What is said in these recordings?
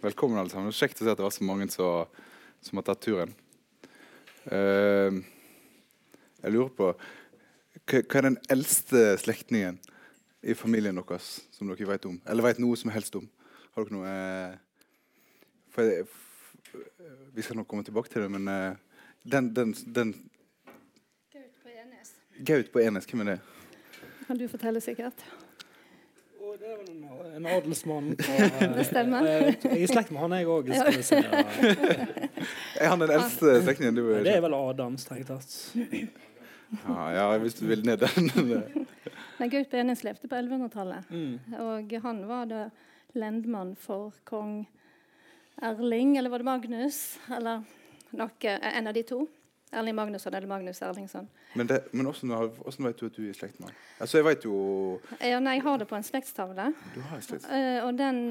Velkommen, alle sammen. Kjekt å se at det var så mange som, som har tatt turen. Uh, jeg lurer på hva, hva er den eldste slektningen i familien deres som dere vet om? Eller vet noe som helst om? Har dere noe uh, for, for, Vi skal nok komme tilbake til det, men uh, den, den, den Gaut på Enes. Gaut på Enes, hvem er det? Kan du fortelle sikkert? Det er vel en, adelsmann. Det stemmer. Jeg er i slekt med han, jeg òg. Si. Er han den eldste slektningen? Du, det er vel Adams, strengt tatt. Ja, ja, hvis du vil ned den. Nei, Gaut Benes levde på 1100-tallet. Mm. Og han var da lendmann for kong Erling, eller var det Magnus? Eller noe, en av de to. Erling Magnusson eller Magnus Erlingsson. Men, det, men hvordan, vet du at du er i slekt med? Altså, jeg vet jo Ja, nei, jeg har det på en slektstavle. Du har en slekt. Uh, og den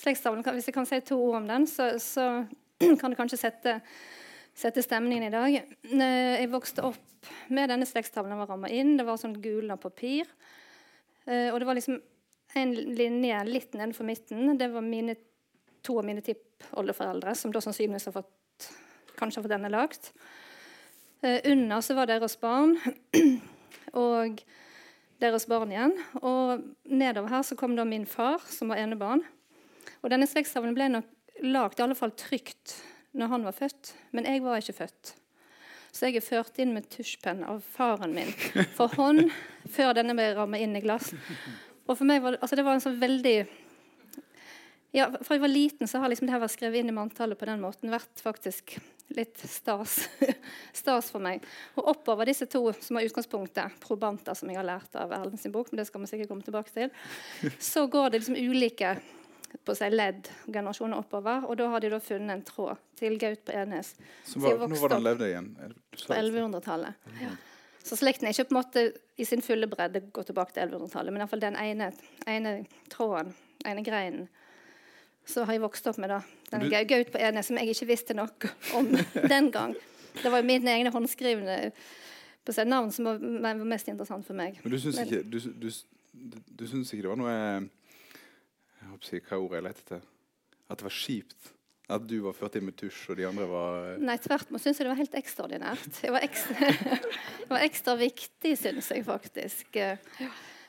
slektstavlen, Hvis jeg kan si to ord om den, så, så kan det kanskje sette, sette, stemningen i dag. Jeg vokste opp med denne slektstavlen. Den var ramma inn. Det var sånn gulna papir. Uh, og det var liksom en linje litt nedenfor midten. Det var mine, to av mine tippoldeforeldre, som da sannsynligvis har fått, kanskje har fått denne lagt. Uh, under så var deres barn og deres barn igjen. Og nedover her så kom da min far, som var enebarn. Og denne slektstavlen ble nok lagd, i alle fall trygt, når han var født. Men jeg var ikke født. Så jeg er ført inn med tusjpenn av faren min for hånd før denne ble rammet inn i glass. Og for meg var altså det var en sånn veldig ja, Fra jeg var liten, så har liksom det her vært skrevet inn i manntallet på den måten vært faktisk litt stas, stas for meg. Og oppover disse to som har utgangspunktet, probanter, som jeg har lært av Erlend sin bok, men det skal vi sikkert komme tilbake til, så går det liksom ulike på seg ledd generasjoner oppover. Og da har de da funnet en tråd til Gaut på Enes. Så var, nå var den levde igjen? På 1100-tallet. Ja. Så slekten er ikke på en måte i sin fulle bredde gått tilbake til 1100-tallet, men iallfall den ene, ene tråden, ene greinen så har jeg vokst opp med da, den du... Gaut på Enes som jeg ikke visste noe om den gang. Det var jo mine egne håndskrivne på seg navn som var, var, mest interessant for meg. Men du syns ikke, du, du, du syns ikke det var noe jeg håper ikke Hva ordet jeg lette etter? At det var kjipt? At du var ført inn med tusj, og de andre var Nei, tvert imot syns jeg det var helt ekstraordinært. Det var ekstra, det var ekstra viktig, syns jeg faktisk.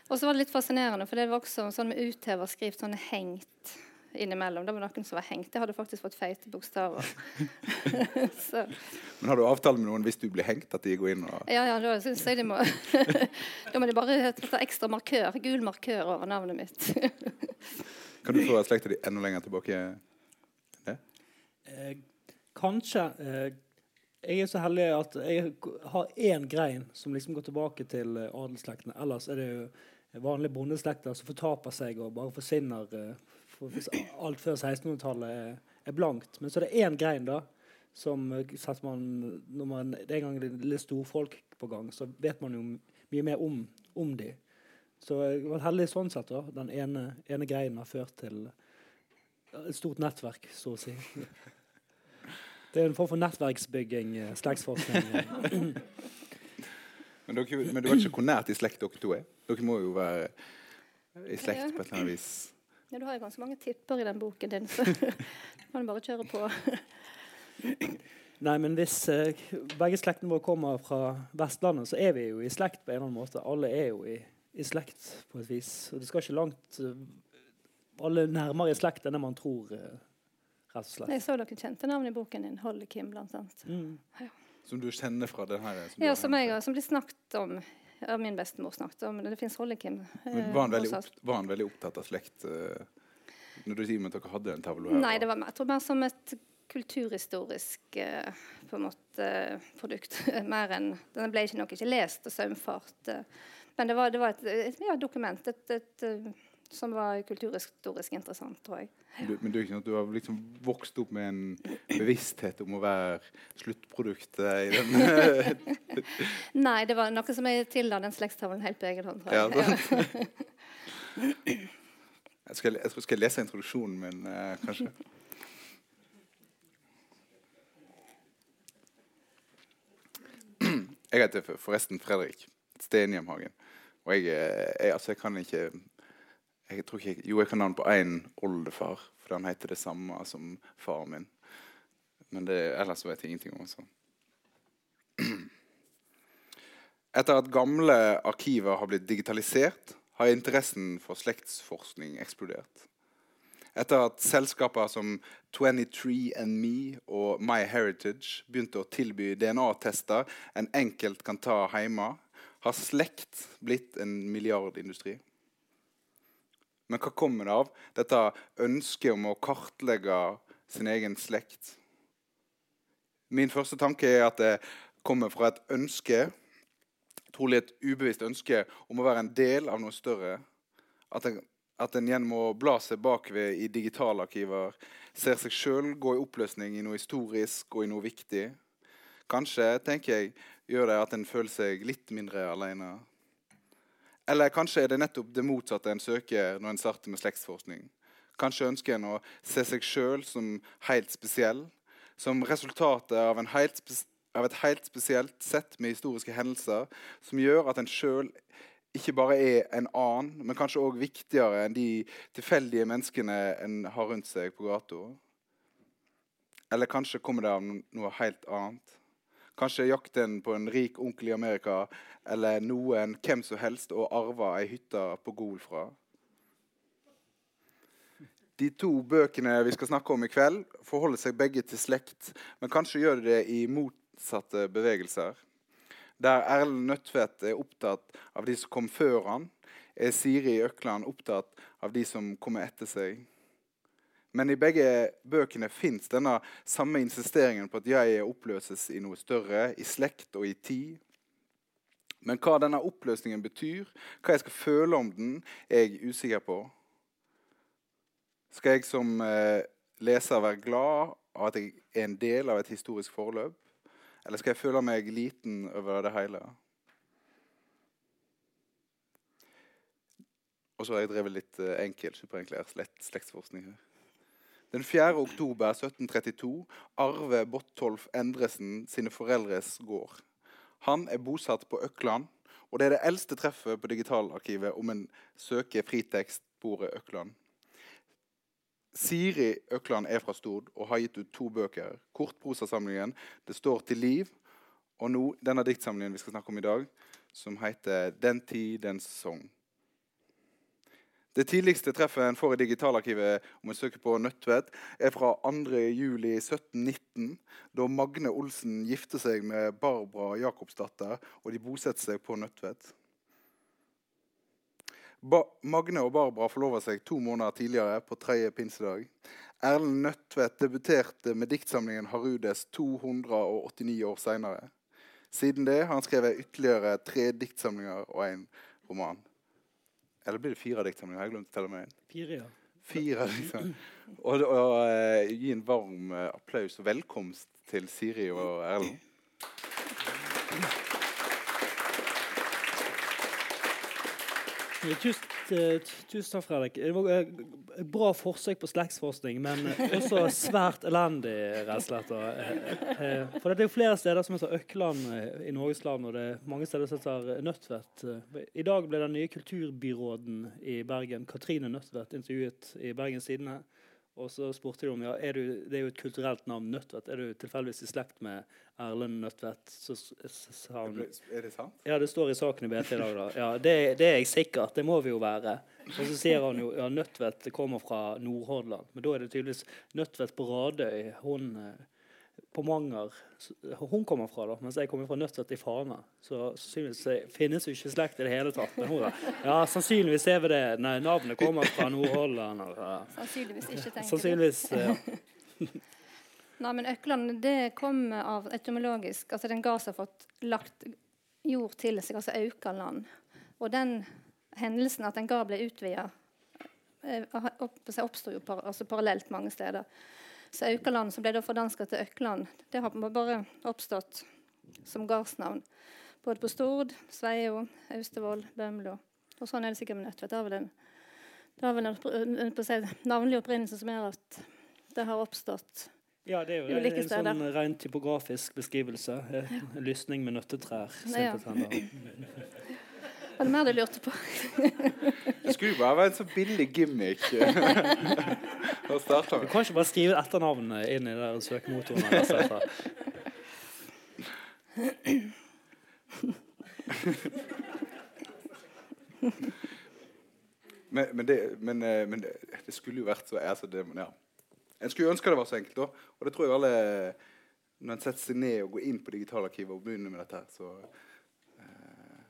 Og så var det litt fascinerende, for det var også sånn med utheva skrift, sånn hengt innimellom. Det var noen som var hengt. Jeg hadde faktisk fått feite bokstaver. Men har du avtale med noen hvis du blir hengt, at de går inn og Ja, ja, da syns jeg de må Da må de bare ta ekstra markør, gul markør over navnet mitt. kan du få slekta di enda lenger tilbake det? Eh, kanskje. Eh, jeg er så heldig at jeg har én grein som liksom går tilbake til adelslektene. adelsslektene. Ellers er det jo vanlige bondeslekter som fortaper seg og bare forsvinner. Eh, for alt før 1600-tallet er, blankt. Men så er det én grein da, som eh, man Når man, en gang det er litt storfolk på gang, så vet man jo mye mer om, om de. Så jeg var heldig sånn sett. da. Den ene, ene greinen har ført til et stort nettverk, så å si. Det er en form for nettverksbygging, eh, slektsforskning. men, dere, men du vet ikke hvor nært i slekt dere to er? Dere må jo være i slekt på et eller annet vis? Ja, Du har jo ganske mange tipper i den boken din, så kan du bare kjøre på. Nei, men hvis eh, begge slektene våre kommer fra Vestlandet, så er vi jo i slekt på en eller annen måte. Alle er jo i, i slekt på et vis. Og det skal ikke langt uh, Alle nærmere i slekt enn det man tror. Uh, rett og slett. Jeg så dere kjente navn i boken din. Holly Kim, blant annet. Mm. Ja. Som du kjenner fra den her? Som ja, som, jeg, som blir snakket om ja, min bestemor snakket om. Det fins Hollekim. Eh, var, han veldig var han veldig opptatt av slekt uh, når du sier at dere hadde en tavle her? Nei, det var jeg tror mer som et kulturhistorisk uh, på en måte produkt. mer enn, Den ble ikke nok ikke lest og saumfart. Men det var, det var et, et ja, dokument. et, et som var kulturhistorisk interessant, tror jeg. Du, men du, du, har liksom vokst opp med en bevissthet om å være sluttproduktet i den Nei, det var noe som jeg tilla den slektstavlen helt på egen hånd. Ja, jeg, skal, jeg skal lese introduksjonen min, eh, kanskje. Jeg heter forresten Fredrik Stenhjemhagen. Og jeg, jeg, altså, jeg kan ikke jeg tror ikke, Jo, jeg kan navn på én oldefar, for han heter det samme som faren min. Men det, ellers vet jeg ingenting om det. Etter at gamle arkiver har blitt digitalisert, har interessen for slektsforskning eksplodert. Etter at selskaper som 23andMe og MyHeritage begynte å tilby DNA-tester en enkelt kan ta hjemme, har slekt blitt en milliardindustri. Men hva kommer det av, dette ønsket om å kartlegge sin egen slekt? Min første tanke er at det kommer fra et ønske, trolig et ubevisst ønske, om å være en del av noe større. At en, at en gjennom å bla seg bakover i digitalarkiver ser seg sjøl gå i oppløsning i noe historisk og i noe viktig. Kanskje tenker jeg, gjør det at en føler seg litt mindre alene. Eller kanskje er det nettopp det motsatte en søker når en starter med slektsforskning. Kanskje ønsker en å se seg sjøl som helt spesiell, som resultatet av, av, et helt spesielt sett med historiske hendelser som gjør at en sjøl ikke bare er en annen, men kanskje òg viktigere enn de tilfeldige menneskene en har rundt seg på gata. Eller kanskje kommer det av noe helt annet. Kanskje jakten på en rik onkel i Amerika eller noen hvem som helst og arva ei hytte på Gol fra. De to bøkene vi skal snakke om i kveld, forholder seg begge til slekt, men kanskje gjør de det i motsatte bevegelser. Der Erlend Nødtvedt er opptatt av de som kom før han, er Siri Økland opptatt av de som kommer etter seg. Men i begge bøkene fins denne samme insisteringen på at jeg oppløses i noe større, i slekt og i tid. Men hva denne oppløsningen betyr, hva jeg skal føle om den, er jeg usikker på. Skal jeg som eh, leser være glad av at jeg er en del av et historisk forløp? Eller skal jeg føle meg liten over det hele? Og så har jeg drevet litt eh, enkel superenklær slektsforskning her. Den 4. oktober 1732 arver Bottolf Endresen sine foreldres gård. Han er bosatt på Økland, og det er det eldste treffet på Digitalarkivet om en søker fritekstbordet Økland. Siri Økland er fra Stord og har gitt ut to bøker. Kortprosasamlingen 'Det står til liv' og nå denne diktsamlingen vi skal snakke om i dag, som heter 'Den tid, den sesong'. Det tidligste treffet en får i Digitalarkivet om en søker på Nødtvedt, er fra 2.07.1719, da Magne Olsen gifter seg med Barbara Jakobsdatter, og de bosetter seg på Nødtvedt. Magne og Barbara forlova seg to måneder tidligere, på tredje pinsedag. Erlend Nødtvedt debuterte med diktsamlingen 'Harudes' 289 år seinere. Siden det har han skrevet ytterligere tre diktsamlinger og en roman. Eller blir det fire dikt Jeg har glemt å telle meg inn. Fire, ja. Fire, liksom. Og, og og gi en varm uh, applaus og velkomst til Siri og Erlend. Tusen, tusen takk, Fredrik. Det var et eh, bra forsøk på slektsforskning, men også svært elendig, rett og slett. Eh, for det er jo flere steder som heter Økland i Norges land, og det er mange steder som heter Nødtvedt. I dag ble den nye kulturbyråden i Bergen, Katrine Nødtvedt, intervjuet i Bergens Tidende. Og så spurte de om ja, er du, det er jo et kulturelt navn, Nødtvedt. Er du tilfeldigvis i slekt med Erlend Nødtvedt? Så sa hun Er det sant? Ja, det står i saken i BT i dag. da. Ja, det, det, er jeg sikkert. Det må vi jo være. Og så sier han jo ja, Nødtvedt kommer fra Nordhordland. Men da er det tydeligvis Nødtvedt på Radøy. Hun på Manger hun kommer fra, da, mens jeg kommer fra Nøttet i Fana. Så sannsynligvis finnes jo ikke slekt i det hele tatt. Ja, sannsynligvis er vi det. Nei, navnet kommer fra Nordhordland. Sannsynligvis ikke, tenker sannsynligvis, ja. Nei, men Økland det kommer av etymologisk Altså den gass har fått lagt jord til seg, altså Aukaland. Og den hendelsen at den gard ble utvida, eh, oppsto jo par, altså parallelt mange steder. Så Aukaland, som ble da fordanska til Økland, det har bare oppstått som gardsnavn. Både på Stord, Sveio, Austevoll, Bømlo. Og sånn er det sikkert med Nødtvedt. Det har vel en, det vel en på navnlig opprinnelse som gjør at det har oppstått ja, det er jo en, en sånn rent typografisk beskrivelse. En lysning med nøttetrær. Ja. Var det mer du lurte på? Det skulle bare være en så billig gimmick. Da starter Du kan ikke bare skrive etternavnet inn i den søkemotoren. eller så etter. Men, men, det, men, eh, men det, det skulle jo vært så altså det, men ja. En skulle ønske det var så enkelt. da. Og det tror jeg alle Når en setter seg ned og går inn på digitalarkivet og begynner med dette, her, så eh,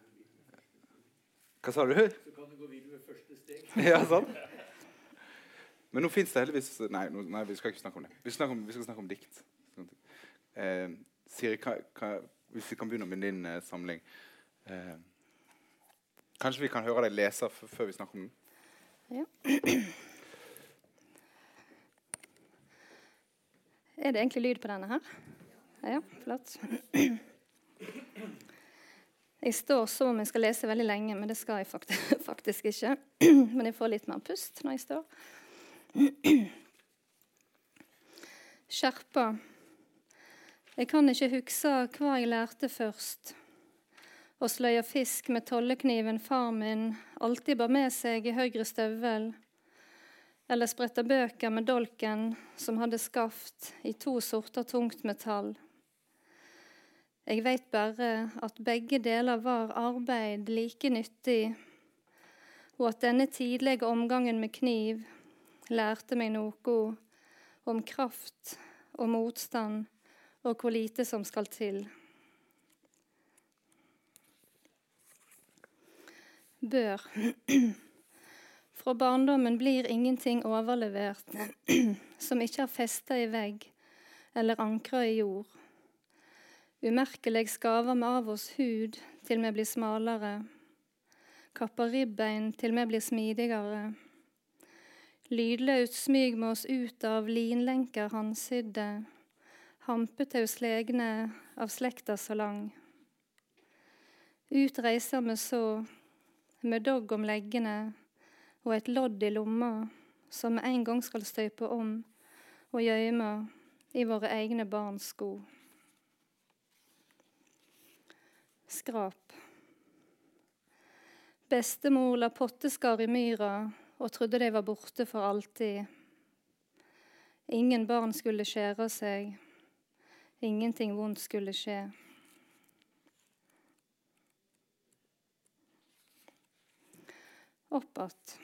Hva sa du? Så kan du gå videre med første steg. ja, sant? Men nå fins det heldigvis nei, nei, vi skal ikke snakke om det. Vi om, vi skal snakke om dikt. Eh, Siri, hva, hva, hvis vi kan begynne med din eh, samling eh, Kanskje vi kan høre deg lese før vi snakker om den? Ja. Er det egentlig lyd på denne her? Ja, flott. Jeg står som om jeg skal lese veldig lenge, men det skal jeg faktisk ikke. Men jeg får litt mer pust når jeg står. Skjerpa. Jeg kan ikke huske hva jeg lærte først. Å sløye fisk med tollekniven far min alltid bar med seg i høyre støvel. Eller sprette bøker med dolken som hadde skaft i to sorter tungt metall. Jeg veit bare at begge deler var arbeid like nyttig, og at denne tidlige omgangen med kniv lærte meg noe om kraft og motstand og hvor lite som skal til. Bør. Fra barndommen blir ingenting overlevert som ikke er festa i vegg eller ankra i jord. Umerkelig skaver vi av oss hud til vi blir smalere, kapper ribbein til vi blir smidigere. Lydløst smyg vi oss ut av linlenker handsydde, hampetau slegne av slekta så lang. Ut reiser vi så, med dogg om leggene og et lodd i lomma som vi en gang skal støype om og gjøyme i våre egne barns sko. Skrap. Bestemor la potteskar i myra og trodde de var borte for alltid. Ingen barn skulle skjære seg, ingenting vondt skulle skje. Opp att.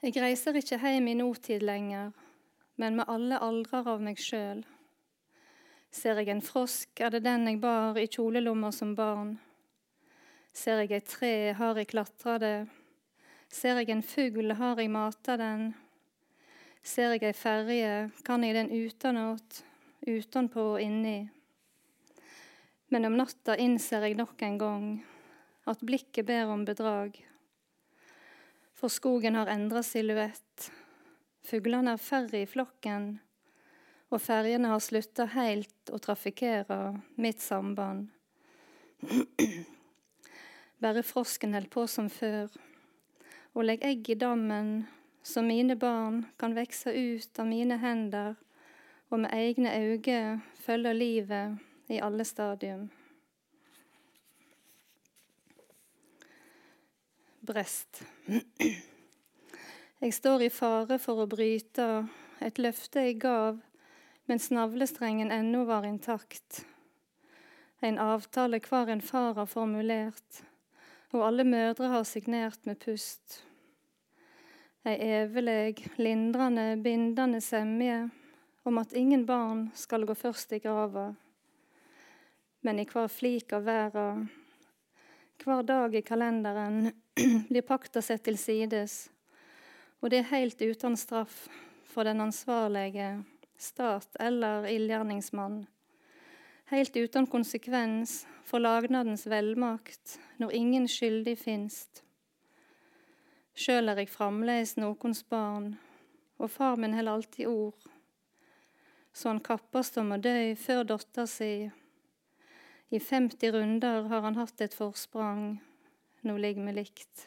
Jeg reiser ikke hjem i nåtid lenger, men med alle aldrer av meg sjøl. Ser jeg en frosk, er det den jeg bar i kjolelommer som barn. Ser jeg et tre, har jeg klatra det. Ser jeg en fugl, har jeg mata den. Ser jeg ei ferje, kan jeg den utenat, utenpå og inni. Men om natta innser jeg nok en gang at blikket ber om bedrag. For skogen har endra silhuett. Fuglene er færre i flokken, og ferjene har slutta heilt å trafikkere mitt samband. Bare frosken held på som før, og legg egg i dammen, så mine barn kan vekse ut av mine hender, og med egne øyne følge livet i alle stadium. Brest. Jeg står i fare for å bryte et løfte jeg gav mens navlestrengen ennå var intakt. En avtale hver en far har formulert, og alle mødre har signert med pust. Ei evig, lindrende, bindende semje om at ingen barn skal gå først i grava. Men i hver flik av verda, hver dag i kalenderen, blir pakta sett til sides, og det er helt uten straff for den ansvarlige, stat eller ildgjerningsmann. Helt uten konsekvens for lagnadens velmakt når ingen skyldig finst. Sjøl er jeg framleis nokons barn, og far min held alltid ord. Så han kappast om å dø før dotter si. I 50 runder har han hatt et forsprang, nå ligger vi likt.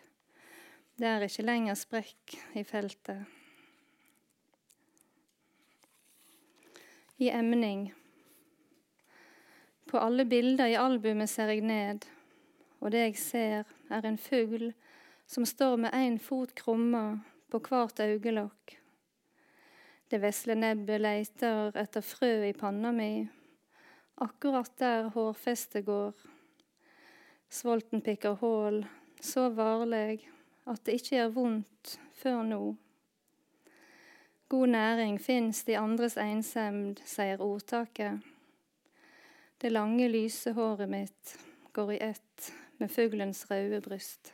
Det er ikke lenger sprekk i feltet. I emning. På alle bilder i albumet ser jeg ned, og det jeg ser, er en fugl som står med én fot krumma på hvert øyelokk. Det vesle nebbet leiter etter frø i panna mi, akkurat der hårfestet går. Svolten pikker hull, så varleg at det ikke gjør vondt før nå. God næring fins i andres ensemd, sier ordtaket. Det lange, lyse håret mitt går i ett med fuglens røde bryst.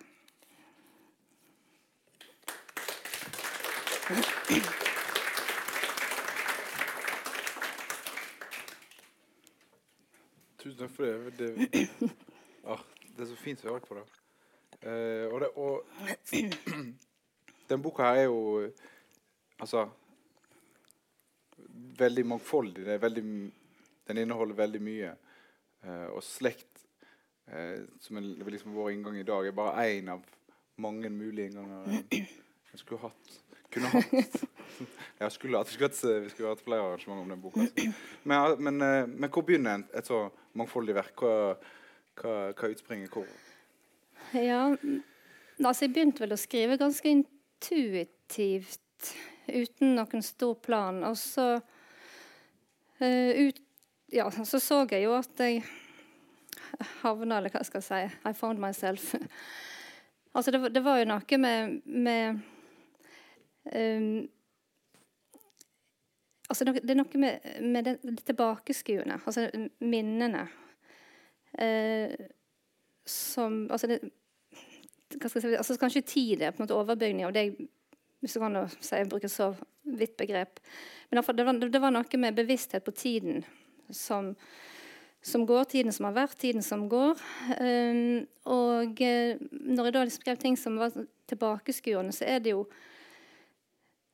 Tusen takk for det. Det, ah, det er så fint å høre på det. Uh, og, det og den boka her er jo altså veldig mangfoldig. Det er veldig, den inneholder veldig mye. Eh, og slekt, eh, som er liksom vår inngang i dag, er bare én av mange mulige innganger jeg skulle hatt. Kunne hatt. Jeg skulle hatt, skulle hatt, vi skulle hatt flere arrangementer om den boka. Altså. Men, men, eh, men, hvor begynner et så mangfoldig verk? Hva, hva, hva utspringer hvor? Ja, altså jeg begynte vel å skrive ganske intuitivt, uten noen stor plan. Og så uh, ut, ja, så så jeg jo at jeg havna Eller hva skal jeg si I found myself. altså det, det, var jo noe med, med um, altså det er noe med, med det, det tilbakeskuende, altså minnene, eh, som Altså det, hva skal jeg si, altså Kanskje tid er på en måte overbygning av det jeg hvis kan si, jeg bruker så vidt begrep. Men det var, det var noe med bevissthet på tiden som, som, går, tiden som har vært, tiden som går. Um, og uh, når jeg da skrev ting som var tilbakeskuende, så er det jo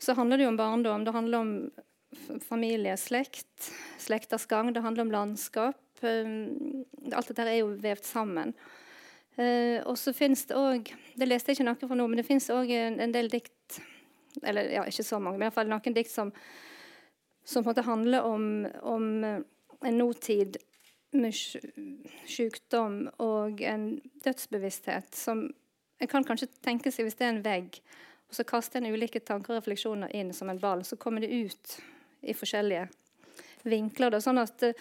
så handler det jo om barndom. Det handler om familie, slekt, slekters gang. Det handler om landskap. Um, alt dette er jo vevd sammen. Uh, og så fins det òg Det leste jeg ikke noe fra nå, men det fins òg en, en, del dikt Eller ja, ikke så mange, men i hvert fall noen dikt som, som på en måte handler om, om uh, en nåtid med sykdom og en dødsbevissthet som En kan kanskje tenke seg hvis det er en vegg, og så kaster en ulike tanker og refleksjoner inn som en ball, så kommer det ut i forskjellige vinkler. Da, sånn at, uh,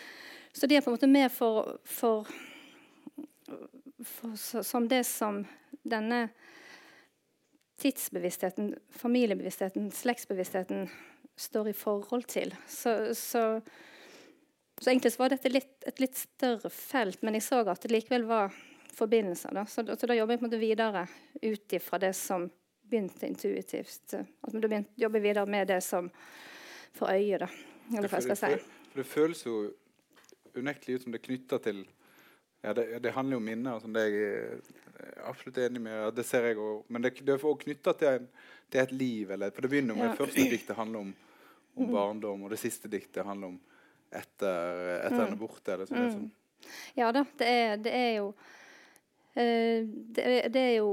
så de er på en måte med for, for for, som det som denne tidsbevisstheten, familiebevisstheten, slektsbevisstheten står i forhold til. Så, så, så egentlig så var dette litt, et litt større felt, men jeg så at det likevel var forbindelser. Da. Så, så da jobber jeg på en måte videre ut ifra det som begynte intuitivt. At vi begynte å jobbe videre med det som for øyet, da. Eller hva jeg skal si. For det føles jo unektelig ut som det er knytta til ja, det, det, handler jo om minner. Sånn, det er jeg absolutt enig med. Det ser jeg også. Men det, det er også knytta til, til, et liv. Eller, for Det begynner med ja. det første diktet handler om, om, barndom, og det siste diktet handler om etter, etter mm. en abort. Eller, sånn, mm. sånn. Ja da, det er, det er jo uh, det, er, det, er, jo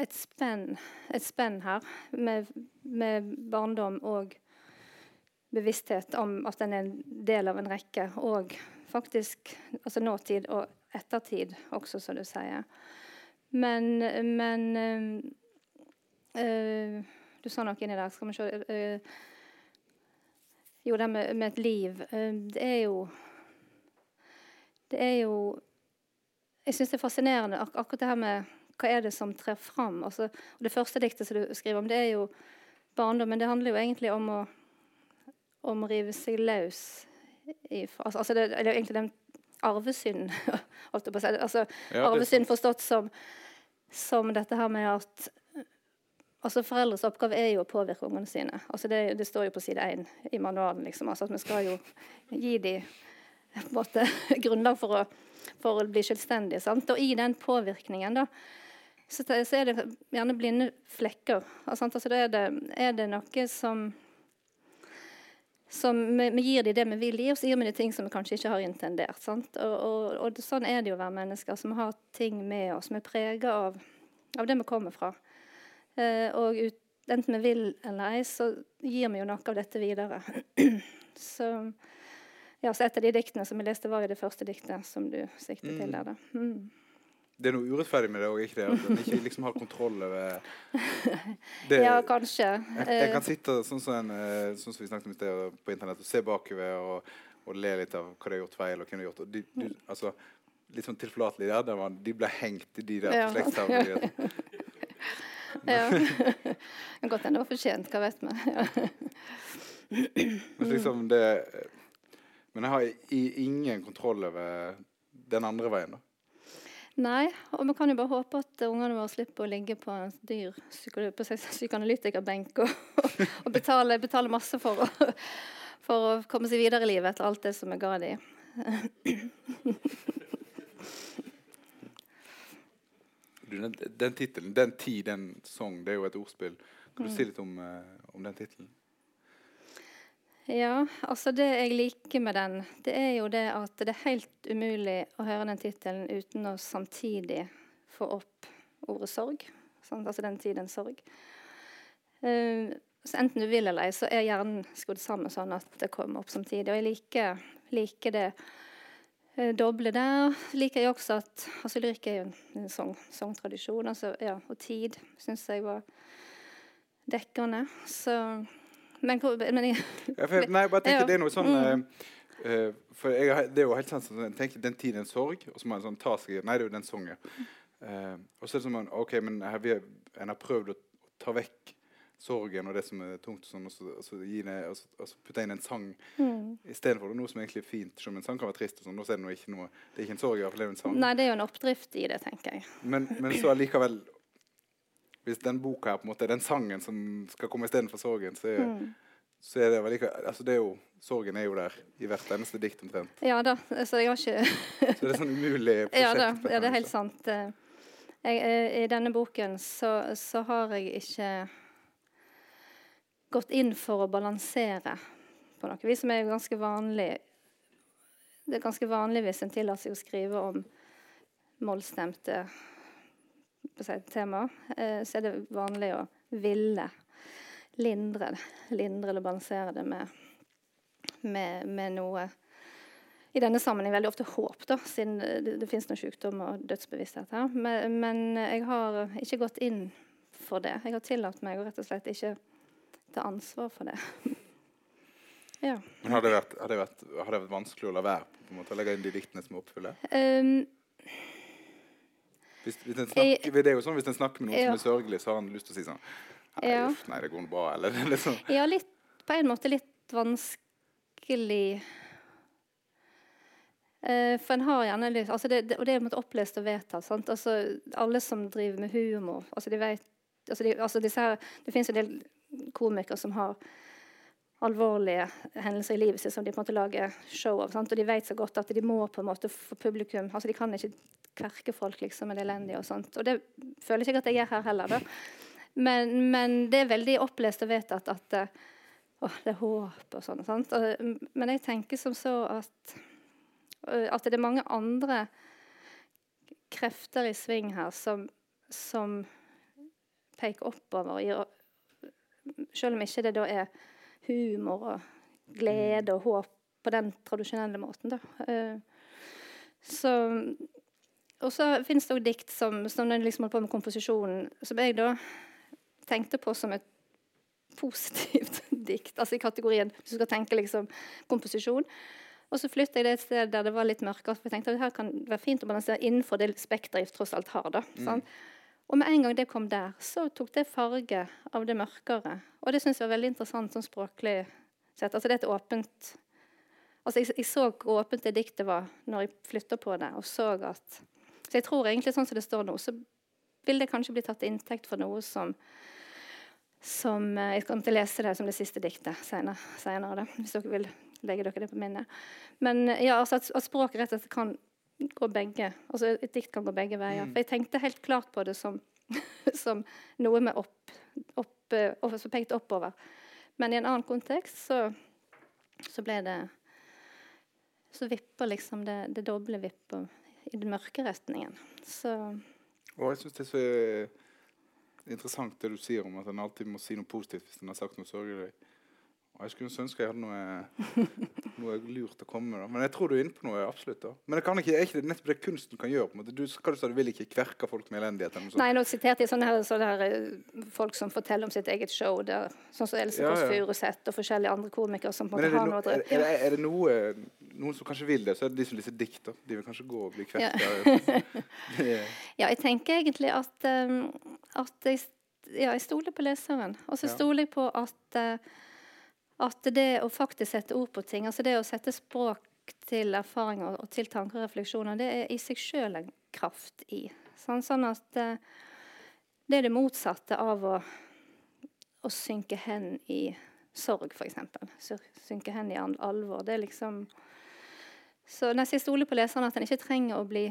et spenn, et spenn her med, med, barndom og bevissthet om at den er en del av en rekke. Og faktisk altså nåtid og ettertid også, som du sier. Men, men øh, Du sa noe inni der. Skal vi se øh, Jo, det med, med, et liv. det er jo Det er jo Jeg syns det er fascinerende ak akkurat det her med hva er det som trer fram. Altså, og det første diktet som du skriver om, det er jo barndom, men det handler jo egentlig om å, om å rive seg løs altså, altså det, Eller egentlig den arvesynden. altså, ja, arvesynd forstått som, som dette her med at altså Foreldres oppgave er jo å påvirke ungene sine. Altså det, det, står jo på side én i manualen. Liksom, altså at Vi skal jo gi dem måte, grunnlag for å, for å, bli selvstendige. Sant? Og i den påvirkningen da, så, så, er det gjerne blinde flekker. Altså, altså er, det, er det noe som som vi, vi, gir dem det vi vil gi, og så gir vi dem ting som vi kanskje ikke har intendert. Og, og, og, Sånn er det jo å være mennesker. som har ting med oss. som er prega av, av, det vi kommer fra. Eh, og ut, enten vi vil eller ei, så gir vi jo noe av dette videre. så, ja, så Et av de diktene som vi leste, var jo det første diktet som du siktet mm. til der. Da. Mm. det er noe urettferdig med det òg, ikke det? At en ikke liksom har kontroll over det. Ja, kanskje. Jeg, jeg kan sitte sånn som, en, eh, sånn som vi snakket om i sted på internett og se bakover og, og le litt av hva de har gjort feil. og hvem de har gjort. Og de, de, altså, litt sånn tilforlatelig der. de ble hengt i de der Ja. slektstavlene. Ja. Det kan godt hende det var fortjent, hva vet vi. Liksom det, men jeg har i, ingen kontroll over den andre veien. da. Nei, og vi kan jo bare håpe at ungene våre slipper å ligge på en dyr psykoanalytikerbenk og, og betale, betale masse for å, for å komme seg videre i livet etter alt det som vi ga dem. Du, Den, den tittelen, 'Den tid, den sang', det er jo et ordspill. Kan Mm. du si litt om, uh, om den tittelen? Ja, altså det jeg liker med den, det er jo det at det er helt umulig å høre den tittelen uten å samtidig få opp ordet sorg. Sant? Altså den tiden sorg. Uh, så enten du vil eller ei, så er hjernen skrudd sammen sånn at det kommer opp samtidig. Og jeg liker, liker det doble der. liker jeg også at altså Lyrikk er jo en, en sang, sangtradisjon, altså, ja, og tid syns jeg var dekkende. Så Men, hvor- men jeg, Ja, for, nei, bare tenker Ja. det er noe sånn Mm. eh, eh, For jeg, det er jo helt sant sånn, jeg tenker Den tiden en sorg, og så må en sånn ta seg Nei, det er jo den sangen. Uh, og så er det sånn OK, men her, vi, har- en har prøvd å ta vekk sorgen og det som er tungt, og sånn, og så, og så, det, og så, putte inn en sang mm. istedenfor noe som egentlig er fint. Selv om en sang kan være trist, og sånn, er det ikke noe Det er ikke en sorg, i hvert fall det er en sang. Nei, det er jo en oppdrift i det, tenker jeg. Men, men så allikevel Hvis den boka her på en måte er den sangen som skal komme istedenfor sorgen, så er, Mm. så er det vel ikke altså det er jo, Sorgen er jo der i hvert eneste dikt omtrent. Ja da, så jeg har ikke Så det er sånn umulig prosjekt. Ja, da, ja det er helt sant. Eh, Jeg, eh, I denne boken så, så har jeg ikke gått inn for å balansere på noe vis, som er ganske vanlig. Det er ganske vanlig hvis en tillater seg å skrive om mollstemte tema. Eh, så er det vanlig å ville lindre, lindre eller balansere det med, med, med noe i denne sammenheng veldig ofte håp, da, siden det, det finnes noen sykdom og dødsbevissthet her. Men, men jeg har ikke gått inn for det. Jeg har tillatt meg å rett og slett ikke ta ansvar for det. ja. Men har det, vært, har, det vært, har det vært vanskelig å la være på en måte, å legge inn de diktene som oppfyller? Um, Hvis, hvis snakker, det er jo sånn hvis en snakker med noen Ja. som er sørgelig, så har han lyst til å si sånn Nei, Ja. uff, nei det går bra. Eller er liksom ja, litt, på en måte litt vanskelig Uh, for en har gjerne lyst altså det, det, Og det er på en måte opplest og vedtatt. Altså, alle som driver med humor altså de vet, altså de, altså disse her, Det fins en del komikere som har alvorlige hendelser i livet sitt som de på en måte lager show av. Sant? Og de vet så godt at de må på en måte få publikum altså De kan ikke kverke folk liksom med det elendige og sånt. Og det føler jeg ikke at jeg gjør her heller. da. Men, men det er veldig opplest og vedtatt at at å, det er håp og sånn. men jeg tenker som så at øh, at det er mange andre krefter i sving her som, som peker oppover. og Gir, selv om ikke det da er humor og glede og håp på den tradisjonelle måten. Da. Eh, så, og så finnes det òg dikt som, som når liksom holder på med komposisjonen, som jeg da tenkte på som et positivt dikt. Altså i kategorien du skal tenke liksom komposisjon. Og så flytta jeg det et sted der det var litt mørkere. For jeg tenkte at det her kan være fint å balansere innenfor det spekteret jeg tross alt har. da, sant? Og med en gang det kom der, så tok det farge av det mørkere. Og det syns jeg var veldig interessant sånn språklig sett. Altså det er et åpent Altså jeg, jeg så hvor åpent det diktet var når jeg flytta på det, og så at Så jeg tror egentlig sånn som det står nå, så vil det kanskje bli tatt til inntekt for noe som som eh, Jeg kommer til å lese det som det siste diktet senere, senere da, hvis dere vil legge dere det på minnet. Men eh, ja, altså at, at språket rett og slett kan gå begge altså Et dikt kan gå begge veier. For jeg tenkte helt klart på det som, som noe med opp, opp, eh, opp som pekte oppover. Men i en annen kontekst så, så ble det Så vipper liksom det, det doble vipper i den mørke retningen. Så Og jeg syns det er så eh, interessant det du sier om at en alltid må si noe positivt hvis en har sagt noe sørgelig. Og jeg skulle ønske jeg hadde noe, noe lurt å komme med. Da. Men jeg tror du er inne på noe. absolutt da. Men det kan ikke, er ikke det nettopp det kunsten kan gjøre? på en måte? Du, hva du sa, du vil ikke kverke folk med elendighet? eller noe sånt. Nei, nå siterte jeg sånne her, sånne her eh, folk som forteller om sitt eget show. Der, sånn som Else Ja, Kåss ja. Furuseth og forskjellige andre komikere som på en måte har no, noe å er, drive er, det, er det noe, noen som kanskje vil det, så er det de som leser dikt. da. De vil kanskje gå og bli Ja. kverka. Ja. Ja, jeg tenker egentlig at, um, at jeg, ja, jeg stoler på leseren. Og så stoler jeg på at, uh, at det å faktisk sette ord på ting, altså det å sette språk til erfaringer og til tanker og refleksjoner, det er i seg sjøl en kraft i. Sånn, sånn at uh, det er det motsatte av å, å synke hen i sorg, f.eks. Synke hen i alvor. Det er liksom Så nesten jeg stoler på leseren at en ikke trenger å bli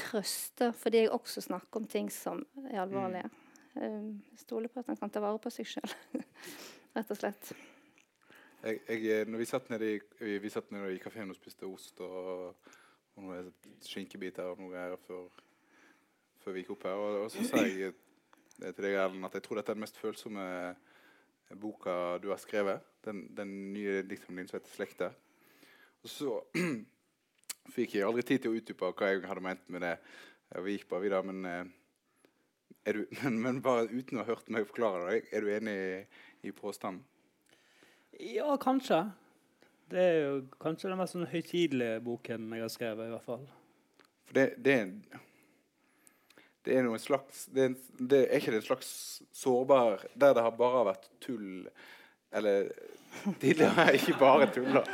trøsta fordi jeg også snakker om ting som er alvorlige. Mm. Jeg stoler på at han kan ta vare på seg sjøl, rett og slett. Jeg, jeg, når vi satt nede i, vi, satt nede i kafeen og spiste ost og, og noen skinkebiter og noe greier før, før vi gikk opp her, og, og så sa jeg eh, til deg, Erlend, at jeg tror dette er den mest følsomme boka du har skrevet. Den, den nye diktsamlingen som heter 'Slekter'. Og så fikk jeg aldri tid til å utdype hva jeg hadde ment med det. Og vi gikk bare videre, men, eh, du, men, men bare uten å ha hørt meg forklare det, er du enig i, i påstanden? Ja, kanskje. Det er jo kanskje den mest sånn høytidelige boken jeg har skrevet, i hvert fall. For det, det er det er noe slags det det er ikke det en slags sårbar Der det har bare vært tull Eller tidligere ikke bare tuller.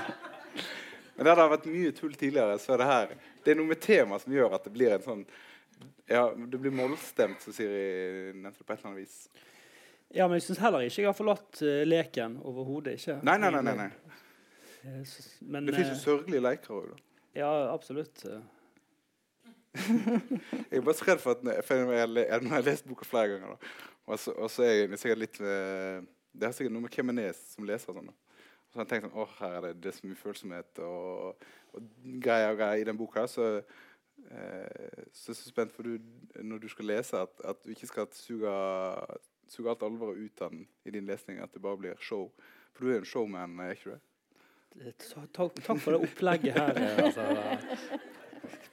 Men der det har vært mye tull tidligere, så er det her Det er noe med temaet som gjør at det blir en sånn Ja, det blir målstemt, som Siri nevnte på et eller annet vis. Ja, men jeg syns heller ikke jeg har forlatt eh, leken. Overhodet ikke. Nei, nei, nei. nei, nei. Eh, Men Det fins jo eh, sørgelige leker òg, da. Ja, absolutt. eh. Jeg er bare så redd for at når jeg, når jeg, har lest boka flere ganger. Og så, og så er jeg sikkert litt eh, Det er sikkert noe med hvem en er som leser. Sånn, da. Og så har jeg tenkt sånn, åh, her er det, det er så mye følsomhet og, og greier og greier i den boka. Så, eh, så er jeg så spent for du, når du skal lese, at, at du ikke skal suge, suge alt alvoret ut av den i din lesning. At det bare blir show. For du er jo en showman, er ikke du det? Takk, takk for det opplegget her. eh, Altså.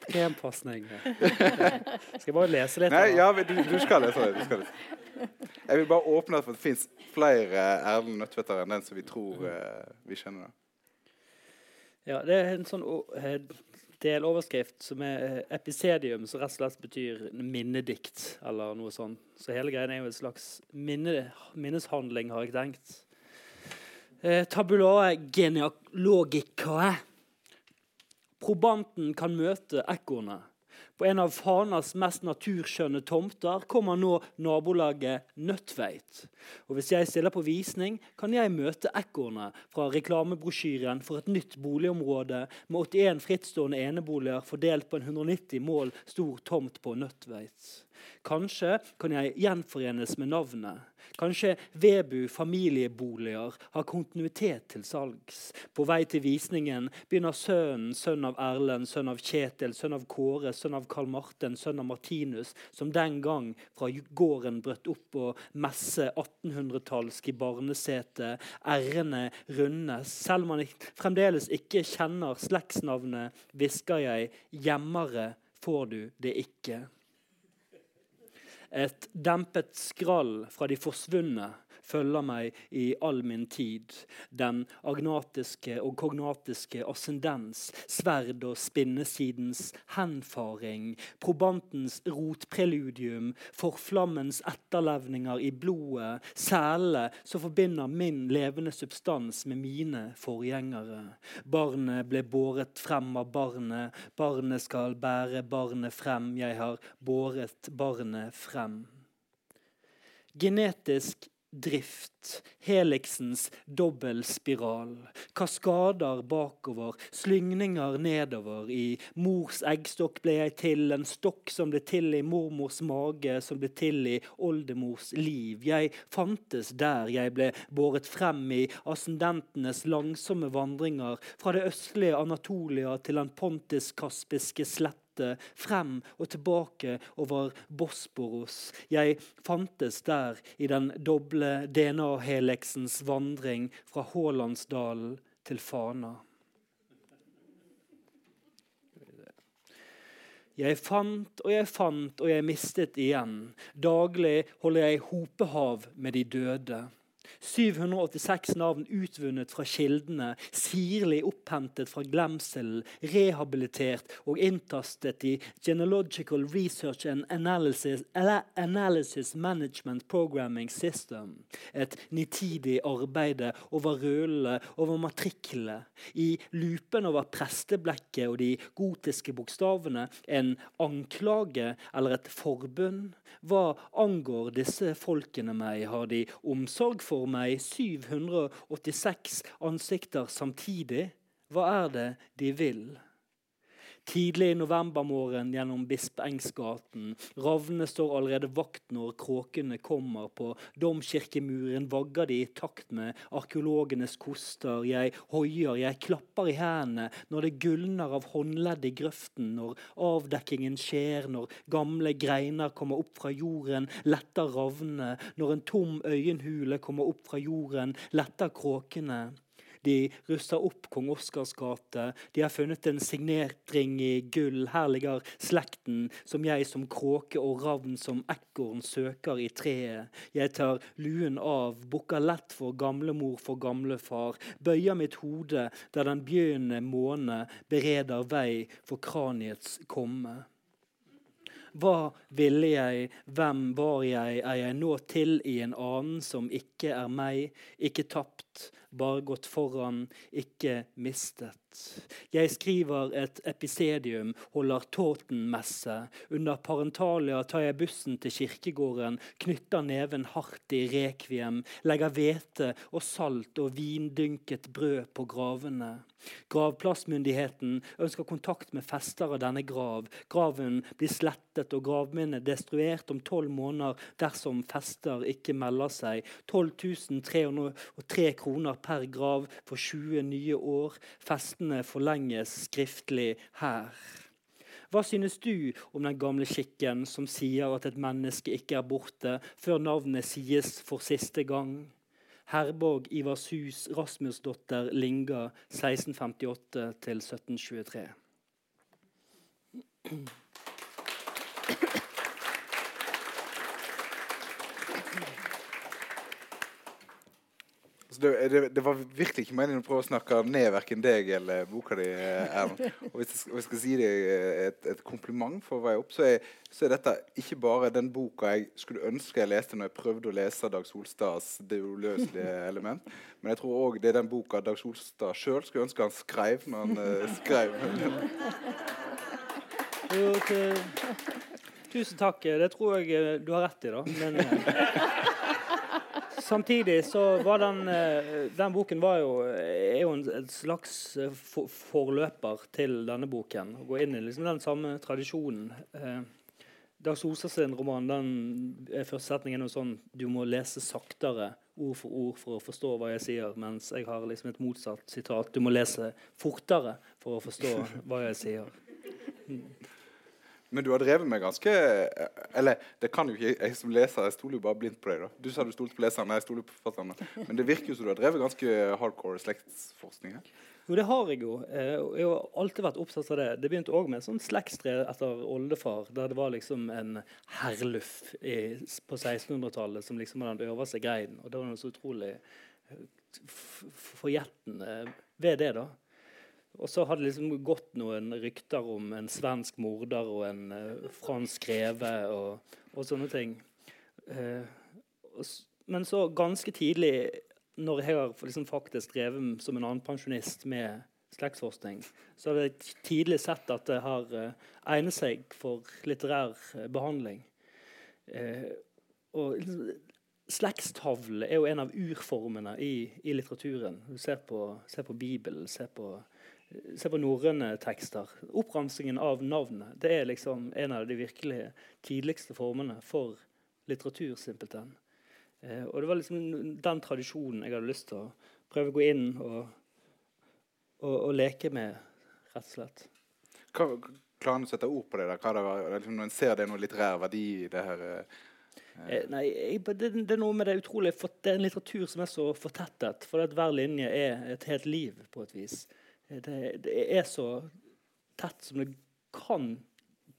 Krempasning. Skal jeg bare lese litt? Nei, ja, du, du skal lese det. Skal lese. Jeg vil bare åpne for at det fins flere Erlend Nødtvedter enn den som vi tror uh, vi kjenner. Ja, det er en sånn eh, deloverskrift som er eh, episedium, som rett og slett betyr minnedikt, eller noe sånt. Så hele greien er jo en slags minne, minneshandling, har jeg tenkt. Eh, tabulae genealogicae. Probanten kan møte ekornet. På en av Fanas mest naturskjønne tomter kommer nå nabolaget Nødtveit. Og hvis jeg stiller på visning, kan jeg møte ekornet fra reklamebrosjyren for et nytt boligområde med 81 frittstående eneboliger fordelt på en 190 mål stor tomt på Nødtveit. Kanskje kan jeg gjenforenes med navnet. Kanskje Vebu familieboliger har kontinuitet til salgs. På vei til visningen begynner sønnen, sønn av Erlend, sønn av Kjetil, sønn av Kåre, sønn av Karl Marten, sønn av Martinus, som den gang fra gården brøt opp og messe 1800-tallsk i barnesetet. R-ene rundes. Selv om man fremdeles ikke kjenner slektsnavnet, hvisker jeg 'gjemmere får du det ikke'. Et dempet skrall fra de forsvunne følger meg i all min tid. Den agnatiske og kognatiske ascendens, sverd og spinnesidens henfaring, probantens rotpreludium, forflammens etterlevninger i blodet, selene som forbinder min levende substans med mine forgjengere. Barnet ble båret frem av barnet, barnet skal bære barnet frem, jeg har båret barnet frem. Genetisk drift, heliksens dobbeltspiral, kaskader bakover, slyngninger nedover. I mors eggstokk ble jeg til, en stokk som ble til i mormors mage, som ble til i oldemors liv. Jeg fantes der jeg ble båret frem i ascendentenes langsomme vandringer fra det østlige Anatolia til den pontisk-kaspiske slette svette frem og tilbake over Bosporos. Jeg fantes der i den doble DNA-heleksens vandring fra Hålandsdalen til Fana. Jeg fant og jeg fant og jeg mistet igjen. Daglig holder jeg hopehav med de døde. 786 navn utvunnet fra kildene, sirlig opphentet fra glemselen, rehabilitert og inntastet i Genealogical Research and Analysis, Analysis Management Programming System. Et nitidig arbeide over rølene, over matriklene. I lupen over presteblekket og de gotiske bokstavene en anklage eller et forbund. Hva angår disse folkene meg, har de omsorg for meg 786 ansikter samtidig. Hva er det de vil? Tidlig i novembermorgen gjennom Bispeengsgaten. Ravnene står allerede vakt når kråkene kommer. På domkirkemuren vagger de i takt med arkeologenes koster. Jeg hoier, jeg klapper i hendene når det gulner av håndledd i grøften. Når avdekkingen skjer, når gamle greiner kommer opp fra jorden, letter ravnene. Når en tom øyenhule kommer opp fra jorden, letter kråkene. De russer opp Kong Oscars gate. De har funnet en signetring i gull. Her ligger slekten som jeg som kråke og ravn som ekorn søker i treet. Jeg tar luen av, bukker lett for gamlemor for gamlefar. Bøyer mitt hode der den begynnende måne bereder vei for kraniets komme. Hva ville jeg, hvem var jeg, er jeg nå til i en annen som ikke er meg, ikke tapt, bare gått foran, ikke mistet. Jeg skriver et episedium, holder Tårten-messe. Under parentalia tar jeg bussen til kirkegården, knytter neven hardt i rekviem, legger hvete og salt og vindynket brød på gravene. Gravplassmyndigheten ønsker kontakt med fester av denne grav. Graven blir slettet og gravminnet destruert om tolv måneder dersom fester ikke melder seg. 12 303 kroner per grav for 20 nye år. Festene forlenges skriftlig her. Hva synes du om den gamle skikken som sier at et menneske ikke er borte før navnet sies for siste gang? Herborg Ivarshus Rasmusdotter Linga 1658 1723. Altså, det, det, det, var virkelig ikke meningen å prøve å snakke ned verken deg eller boka di. Eh, og hvis jeg, skal, hvis jeg skal si deg et, et, kompliment for vei opp, så er, så er, dette ikke bare den boka jeg skulle ønske jeg leste når jeg prøvde å lese Dag Solstads 'Det uløselige element', men jeg tror òg det er den boka Dag Solstad sjøl skulle ønske han skrev når han uh, skrev. Tusen takk. Det tror jeg eh, du har rett i, da. Men, Samtidig så var den, eh, den boken var jo, er jo en, slags eh, for, forløper til denne boken. Å gå inn i liksom den samme tradisjonen. Eh, Dag sin roman den er første setningen noe sånn Du må lese saktere ord for ord for å forstå hva jeg sier. Mens jeg har liksom et motsatt sitat. Du må lese fortere for å forstå hva jeg sier. Men du har drevet med ganske Eller det kan jo ikke jeg som leser, jeg stoler jo bare blindt på deg. da. Du sa du stolte på leserne, jeg stoler på forfatterne. Men det virker jo som du har drevet ganske hardcore slektsforskning her. Jo, det har jeg jo. Eh, jeg har alltid vært opptatt av det. Det begynte òg med en sånn slektstre etter oldefar, der det var liksom en herluff i, på 1600-tallet som liksom hadde den øverste greien. Og det var noe så utrolig forjettende ved det, da. Og så hadde det liksom gått noen rykter om en svensk morder og en uh, fransk reve og, og, sånne ting. Uh, og, men så ganske tidlig, når jeg har liksom faktisk drevet som en annen pensjonist med slektsforskning, så har jeg tidlig sett at det har uh, egnet seg for litterær behandling. og liksom, Slektstavle er jo en av urformene i, i litteraturen. Du ser på, ser på Bibelen, ser på Se på norrøne tekster. Oppramsingen av navnet det er liksom en av de virkelig tidligste formene for litteratur. simpelthen. Eh, og Det var liksom den tradisjonen jeg hadde lyst til å prøve å gå inn og, og, og leke med, rett og slett. Hva, Klarer han å sette ord på det? der? Hva det var, liksom, når en ser det er noe litterær verdi i det her eh, Eh, nei, jeg, det, det er noe med det utrolig for, Det er en litteratur som er så fortettet. For at hver linje er et helt liv, på et vis. Det, det er så tett som det kan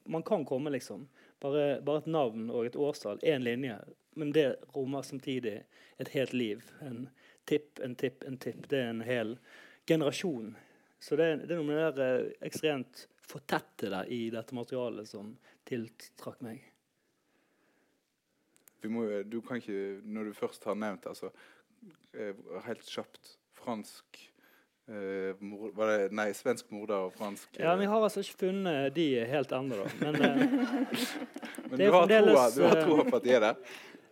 Man kan komme, liksom. Bare, bare et navn og et årstall, én linje. Men det rommer samtidig et helt liv. En tipp, en tipp, en tipp. Det er en hel generasjon. Så det, det er noe med det der, eh, ekstremt fortettede i dette materialet som tiltrakk meg. må, Du kan ikke, når du først har nevnt altså eh, Helt kjapt fransk eh, mor, var det, Nei, svensk morder og fransk Ja, eh, Vi har altså ikke funnet de helt ennå, da. Men eh, Men du har, troa, du har eh, troa på at de er der?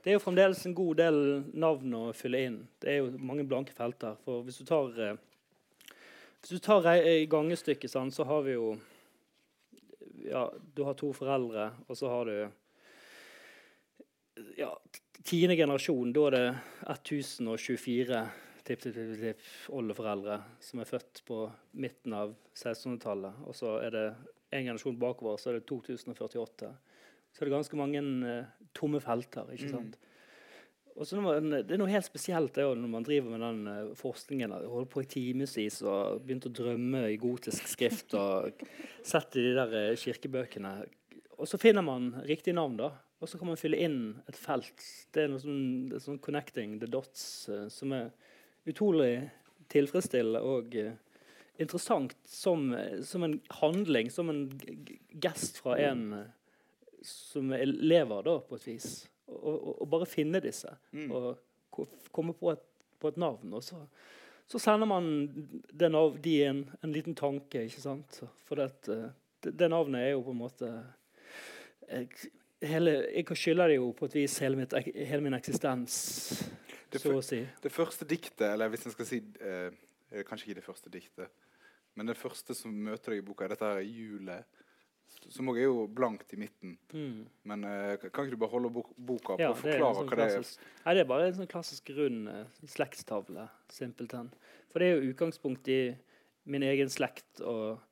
det er jo fremdeles en god del navn å fylle inn. Det er jo mange blanke felter. For hvis du tar eh, Hvis du tar gangestykket, sånn, så har vi jo Ja, du har to foreldre, og så har du ja, tiende generasjon. Da er det 1024 tipp-tipp-tipp-oldeforeldre som er født på midten av 1600-tallet. Og så er det en generasjon bakover, så er det 2048. Så er det ganske mange uh, tomme felter. ikke sant? Og så man, Det er noe helt spesielt det, når man driver med den eh, forskningen. Holdt på i timevis og begynte å drømme i gotisk skrift og sett i de der eh, kirkebøkene. Og så finner man riktig navn, da. Og så kan man fylle inn et felt. Det er noe sånn, det er sånn connecting the dots som er utrolig tilfredsstillende og eh, interessant som, eh, som en handling, som en gest fra en eh, som lever, da, på et vis. Og, bare finne disse. Og komme på et, på et navn. Og så, så sender man det nav de en, en liten tanke, ikke sant. For det, det, navnet er jo på en måte hele, jeg skylder det jo på et vis hele, mitt, hele min eksistens, Det så å si. Det første diktet, eller hvis en skal si eh, det Kanskje ikke det første diktet, men det første som møter deg i boka, er dette her hjulet. Som også er jo blankt i midten. Mm. Men eh, kan ikke du bare holde bok boka på Ja, og det forklare sånn hva det er? nei, det er bare en sånn klassisk rund eh, slektstavle. Simpelthen. For det er jo utgangspunkt i min egen slekt, og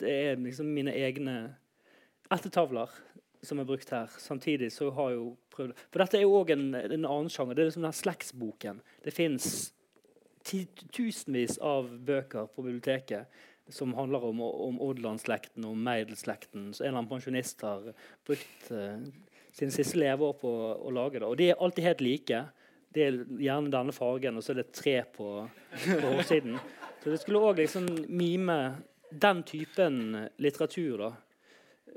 det er liksom mine egne ættetavler som er brukt her. Samtidig så har jeg jo prøvd For dette er jo òg en, en annen sjanger. Det er liksom den slektsboken. Det fins tusenvis av bøker på biblioteket som handler om, om Odland-slekten og Meidel-slekten. Så en eller annen pensjonist har brukt uh, sine siste leveår på å, lage det. Og de er alltid helt like. Det er gjerne denne fargen, og så er det tre på, på hårsiden. Så det skulle òg liksom mime den typen litteratur, da.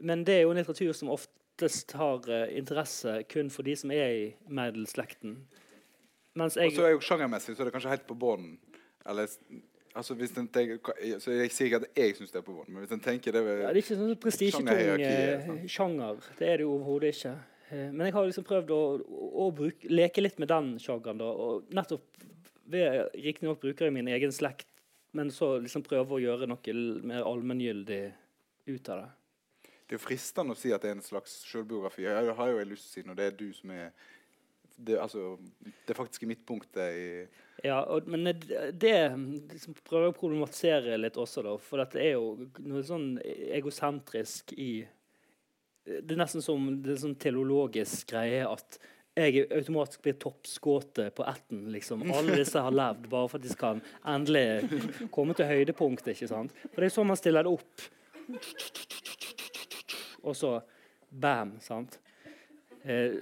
Men det er jo en litteratur som oftest har eh, interesse kun for de som er i Meidel-slekten. Og så er jo sjangermessig så er det kanskje helt på bånn. Altså hvis en tenker, så Jeg sier ikke at jeg syns det er på bånn, men hvis en tenker det ved, Ja, det er ikke sånn prestisjetung Sjangerhierarkiet, eh, sant? sjanger. Det er det jo overhodet ikke. Eh, men jeg har liksom prøvd å, å, å bruke, leke litt med den sjangeren. da, og nettopp ved Riktignok bruker jeg min egen slekt, men så liksom prøve å gjøre noe mer allmenngyldig ut av det. Det er jo fristende å si at det er en slags selvbiografi. Jeg har jo lyst til å si når det er du som er det, altså, det faktiske midtpunktet i Ja, og, men det, det liksom prøver jeg å problematisere litt også, da. For dette er jo noe sånn egosentrisk i Det er nesten som det er sånn teleologisk greie at jeg automatisk blir toppskåte på ætten. Liksom. Alle disse har levd bare for at de skal endelig komme til høydepunktet. ikke sant? For det er sånn man stiller det opp. Og så bam, sant? Eh,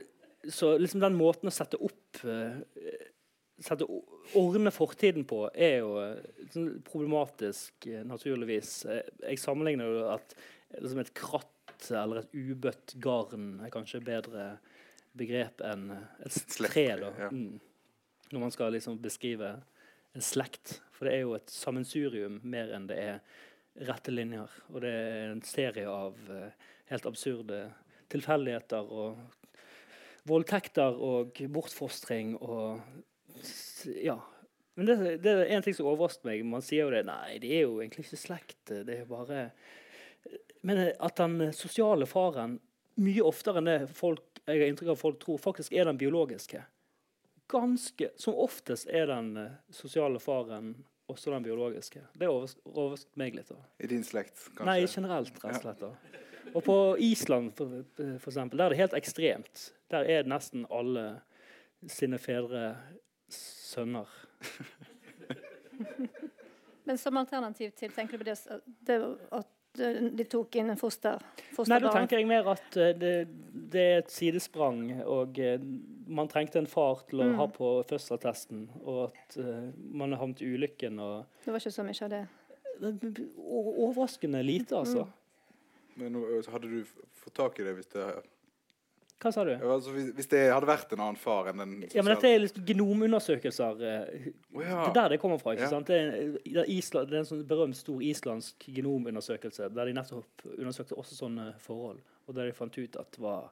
så liksom den måten å sette opp eh, sette, Ordne fortiden på er jo sånn problematisk, eh, naturligvis. Eh, Jeg sammenligner jo at liksom et kratt eller et ubøtt garn er kanskje bedre begrep enn et tre. da. ja. Mm. Når man skal liksom beskrive en slekt. For det er jo et sammensurium mer enn det er rette linjer. Og det er en serie av eh, helt absurde tilfeldigheter og voldtekter og bortfostring og Ja. Men det, det er en ting som overrasker meg. Man sier jo det Nei, de er jo egentlig ikke slekt. Det er bare Men at den sosiale faren mye oftere enn det folk, jeg har inntrykk av folk tror, faktisk er den biologiske. Ganske Som oftest er den eh, sosiale faren også den biologiske. Det overrasket meg litt. da. I din slekt, kanskje? Nei, generelt, rett og slett. da. Og på Island, for, for eksempel, der er det helt ekstremt. Der er nesten alle sine fedre sønner. Men som alternativ til tenker du på det, det at de tok inn en foster, fosterbarn? Nei, da tenker jeg mer at eh, det, det er et sidesprang. Og eh, man trengte en far til å mm. ha på fødselsattesten. Og at uh, man har havnet i ulykken. Og, det var ikke så mye av det? Overraskende lite, altså. Mm. Men hadde du fått tak i det hvis det hva sa du? Altså, hvis, hvis, det hadde vært en annen far enn den Ja, men Dette er liksom genomundersøkelser. Oh, ja. Det er der det kommer fra. ikke ja. sant? Det er, det, er Island, det er, en sånn berømt stor islandsk genomundersøkelse der de nettopp undersøkte også sånne forhold. Og der de fant ut at det var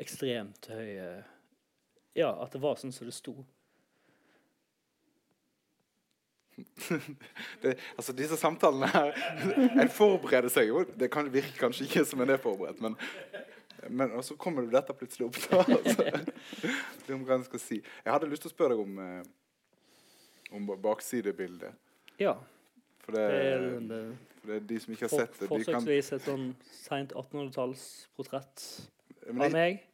ekstremt høy Ja, at det var sånn som det sto. det, altså Disse samtalene her En forbereder seg jo. Det kan virke kanskje ikke som en er forberedt, men men så kommer du dette plutselig opp. da, altså. jeg, si. jeg hadde lyst til å spørre deg om, eh, om baksidebildet. Ja. For det, det, for det, er de som ikke har sett det de Forsøksvis et sånn seint 1800-tallsportrett av meg.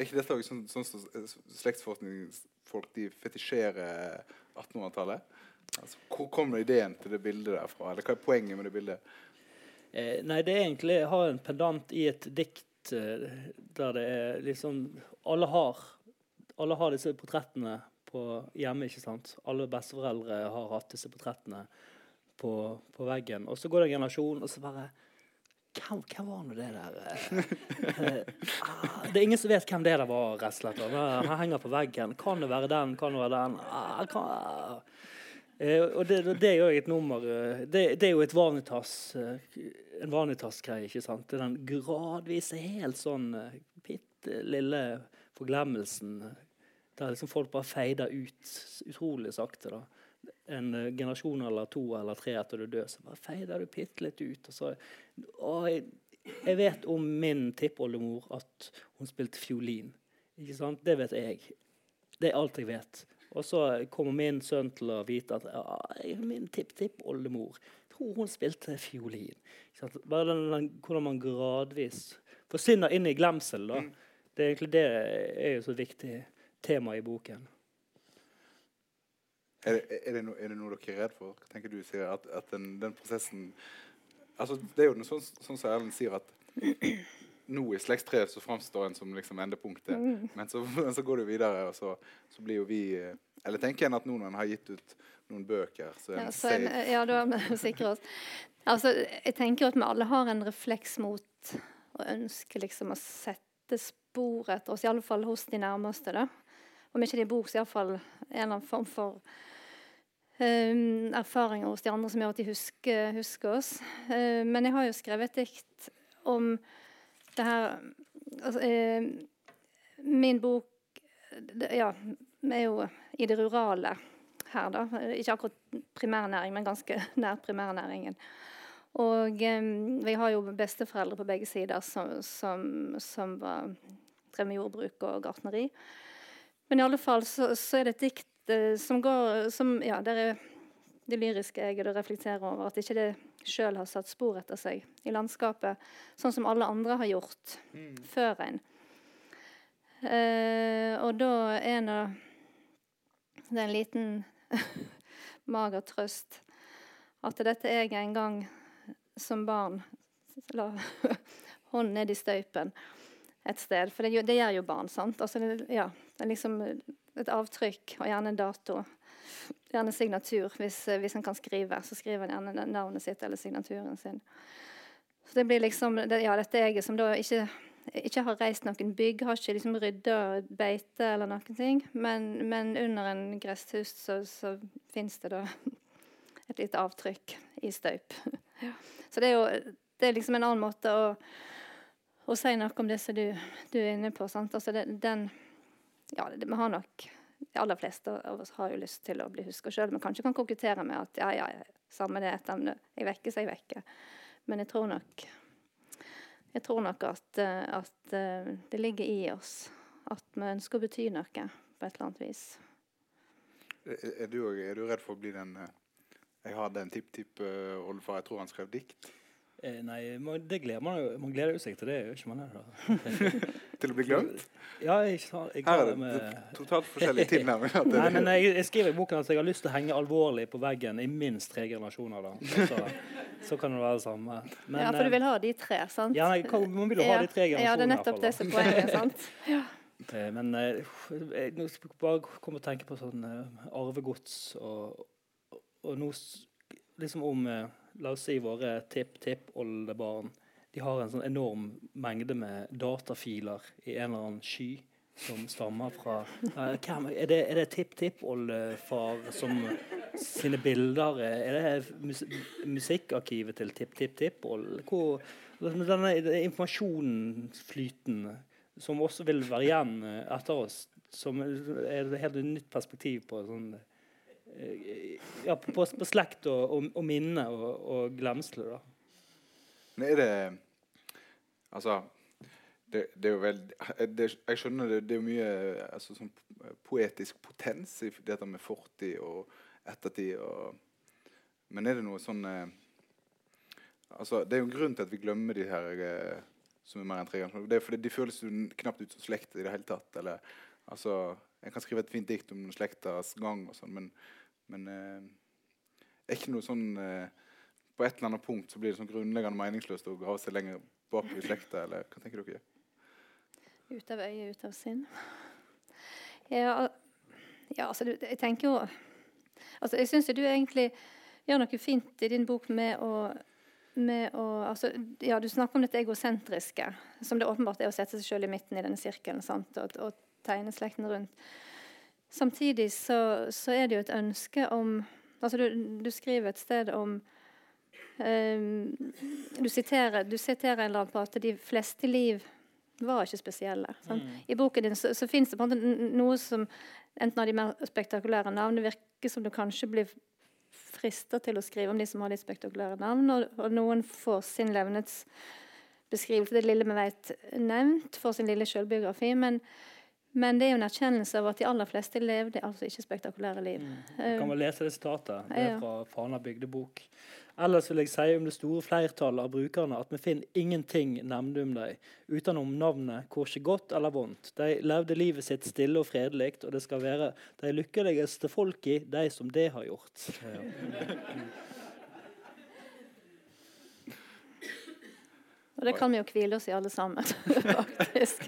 Er ikke dette sånn, sånn som slektsforskningsfolk de fetisjerer 1800-tallet? Altså, hvor kommer ideen til det bildet derfra? Eller hva er poenget med det bildet? Eh, nei, det er egentlig Jeg har en pendant i et dikt Eh, der det er liksom Alle har, alle har disse portrettene på hjemme. ikke sant? Alle besteforeldre har hatt disse portrettene på, på veggen. Og så går det en generasjon, og så bare hvem, var nå det der? Eh, ah, det er ingen som vet hvem det der var. rett og slett. Han henger på veggen. Kan det være den? Kan det være den? Ah, kan... Eh, og det, det, er jo et nummer eh, det, det, er jo et vanitas eh, en vanitas-greie. ikke sant? Det er den gradvise, helt sånn bitte lille forglemmelsen der liksom folk bare feider ut utrolig sakte. da. En uh, generasjon eller to eller tre etter du dør, så bare feider du bitte litt ut. og så, og jeg, jeg vet om min tippoldemor at hun spilte fiolin. Ikke sant? Det vet jeg. Det er alt jeg vet. Og så kommer min sønn til å vite at ja, min tipp-tipp-oldemor tror hun spilte fiolin. Bare den, den, hvordan man gradvis forsvinner inn i glemsel. Da. Mm. Det er egentlig det er jo så viktig tema i boken. Er det, er, det no, er det, noe dere er redd for? Hva tenker du, sier at, at den, den, prosessen altså Det er jo sånn, sånn som Erlend sier, at nå i slektstreet så framstår en som liksom endepunktet. Mm. Men, så, men, så, går det videre, og så, så, blir jo vi eh, Eller tenker en at noen har gitt ut noen bøker, så ja, så en, ja, da er vi sikre oss. Altså, jeg tenker at vi alle har en refleks mot å ønske liksom å sette spor etter oss, iallfall hos de nærmeste. da. Om ikke det er bok, så iallfall en eller annen form for um, erfaringer hos de andre som gjør at de husker, husker oss. Uh, men jeg har jo skrevet et dikt om det her altså, uh, Min bok det, Ja, er jo i det rurale her, da. Ikke akkurat primærnæring, men ganske nær primærnæringen. Og um, vi har jo besteforeldre på begge sider som, som, som var, drev med jordbruk og gartneri. Men i alle fall så, så er det et dikt eh, som går som, Ja, der er det lyriske jeg det reflekterer over at ikke det sjøl har satt spor etter seg i landskapet, sånn som alle andre har gjort mm. før en. Eh, og da er nå det en liten mager trøst at dette jeg en gang som barn la hånden ned i støypen et sted. For det, det gjør jo barn. sant? Altså, det, ja, det er liksom et avtrykk, og gjerne en dato gjerne signatur. Hvis, eh, hvis en kan skrive, så skriver en gjerne navnet sitt eller signaturen sin. Så det blir liksom, det, ja, Dette jeg som da ikke, ikke har reist noen bygg, har ikke liksom rydda beite eller noen ting. Men, men under en gresshus så, så fins det da et lite avtrykk i støyp. Ja. Så det er jo det er liksom en annen måte å, å si noe om det som du, du er inne på. Sant? Altså det, den Ja, det, vi har nok de aller fleste av oss har jo lyst til å bli huska sjøl, men kanskje kan kokettere med at ja, ja, samme det, et emne, jeg vekker, så jeg vekker. Men jeg tror nok jeg tror nok at, eh, at, eh, det ligger i oss at vi ønsker å bety noe på et eller annet vis. Er, er, du, er du redd for å bli den eh, Jeg hadde en tipp-tipp-oldefar. jeg tror han skrev dikt. Eh, nei, man, det gleder man, man gleder jo seg til det, gjør ikke man det? Til å bli glemt? Ja, jeg, jeg, Her er det med totalt forskjellige tilnærminger. Nei, men jeg, jeg skriver i boken at jeg har lyst til å henge alvorlig på veggen i minst tre generasjoner. da. Så, så kan det være det samme. Men, ja, for du eh, vil ha de tre, sant? ja, nei, man vil jo ha de tre generasjonene. Ja, det er nettopp det som er poenget. sant? da. Eh, Men eh, jeg nå skal jeg bare komme og tenke på sånn eh, arvegods og, og, noe liksom om eh, La oss si våre tipp-tipp-oldebarn. De har en sånn enorm mengde med datafiler i en eller annen sky som stammer fra uh, hvem, Er det, er det tipp-tipp-oldefar som sine bilder Er det mus musikkarkivet til tipp-tipp-tipp-old? Hvor denne informasjonsflyten som også vil være igjen etter oss, som er et helt nytt perspektiv på sånn eh, ja, på, på slekt og, og, og minne og, og glemsel. da. Men er det Altså det, det er jo vel det, Jeg skjønner det, det er mye altså, sånn poetisk potens i dette med fortid og ettertid. Og, men er det noe sånn eh, altså, Det er jo en grunn til at vi glemmer de her eh, som er mer enn tre ganger. Det er fordi De føles jo knapt ut som slekt i det hele tatt. Eller, altså, jeg kan skrive et fint dikt om slektas gang, og sånn, men, men eh, er ikke noe sånn eh, På et eller annet punkt så blir det sånn grunnleggende meningsløst å grave seg lenger bak i slekta. Eller hva tenker dere? Ut av øye, ut av sinn. Ja, ja altså, du, jeg tenker jo altså, Jeg syns du egentlig gjør noe fint i din bok med å, med å altså, ja, Du snakker om dette egosentriske, som det åpenbart er å sette seg sjøl i midten i denne sirkelen sant? Og, og tegne slekten rundt. Samtidig så, så er det jo et ønske om altså Du, du skriver et sted om du, siterer, du siterer en eller annen på at de fleste liv var ikke spesielle. sant? I boken din så, så fins det på en måte noe som enten av de mer spektakulære navn Det virker som du kanskje blir frista til å skrive om de som har litt spektakulære navn, og, og noen får sin levnetsbeskrivelse, det lille vi vet, nevnt, får sin lille sjølbiografi. Men, men det er jo en erkjennelse av at de aller fleste levde altså ikke spektakulære liv. Jeg kan vel lese det sitatet. Det er fra Fana bygdebok. Ellers vil jeg si om det store flertallet av brukerne at vi finner ingenting nevnt om dem, utenom navnet korkje godt eller vondt. De levde livet sitt stille og fredelig, og det skal være de lykkeligste folk i, de som det har gjort. Ja. Og det kan vi jo hvile oss i alle sammen, faktisk.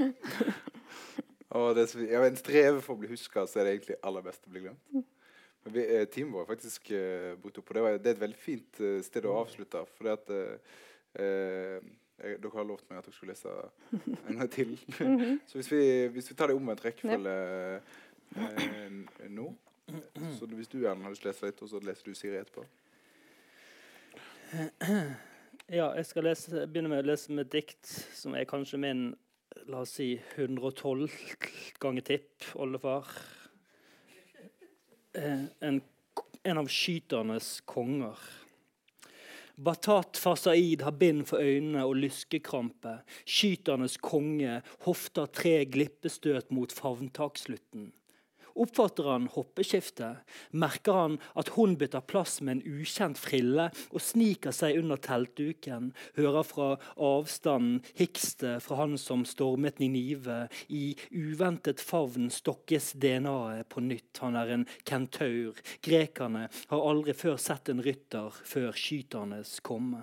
Og det, som- ja, en streve for å bli huska, så er det egentlig aller best å bli glemt. Men vi, eh, Teamet var faktisk eh, borte og det, var, det er et veldig fint eh, sted å avslutte. For det at eh, eh, Dere har lovt meg at dere skulle lese en gang til. så hvis vi, hvis vi tar det i omvendt rekkefølge eh, nå Så hvis du gjerne har lyst til å lese litt, og så leser du Siri etterpå. Ja, jeg skal lese, begynne med å lese med dikt som er kanskje min la oss si 112 ganger tipp, oldefar. Eh, en, en av skyternes konger. Batat Fasaid har bind for øynene og lyskekrampe. Skyternes konge hofter tre glippestøt mot favntakslutten. Oppfatter han hoppeskiftet, merker han at hun bytter plass med en ukjent frille og sniker seg under teltduken, hører fra avstanden hikstet fra han som stormet Ninive. I uventet favn stokkes DNA-et på nytt. Han er en kentaur. Grekerne har aldri før sett en rytter før skyternes komme.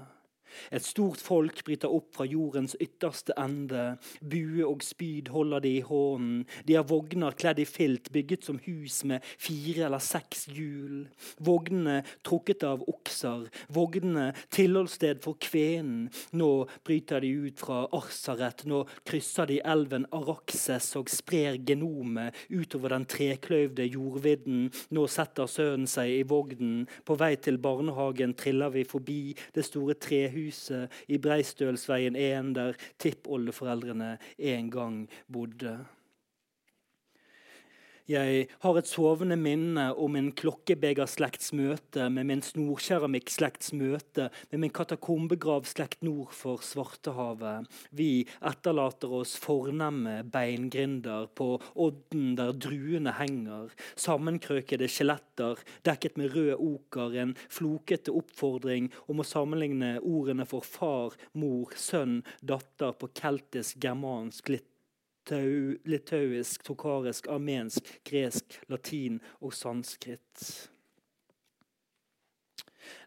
Et stort folk bryter opp fra jordens ytterste ende. Bue og spyd holder de i hånden. De har vogner kledd i filt, bygget som hus med fire eller seks hjul. Vognene trukket av okser. Vognene tilholdssted for kvenen. Nå bryter de ut fra Arsaret. Nå krysser de elven Arakses og sprer genomet utover den trekløyvde jordvidden. Nå setter sønnen seg i vognen. På vei til barnehagen triller vi forbi det store trehuset i Breistølsveien 1, der tippoldeforeldrene en gang bodde. Jeg har et sovende minne om min klokkebegerslekts møte med min snorkeramikkslekts møte med min katakombegravslekt nord for Svartehavet. Vi etterlater oss fornemme beingrinder på odden der druene henger. Sammenkrøkede skjeletter dekket med rød oker. En flokete oppfordring om å sammenligne ordene for far, mor, sønn, datter på keltisk, germansk, litt litauisk, tokarisk, armensk, gresk, latin og sanskrit.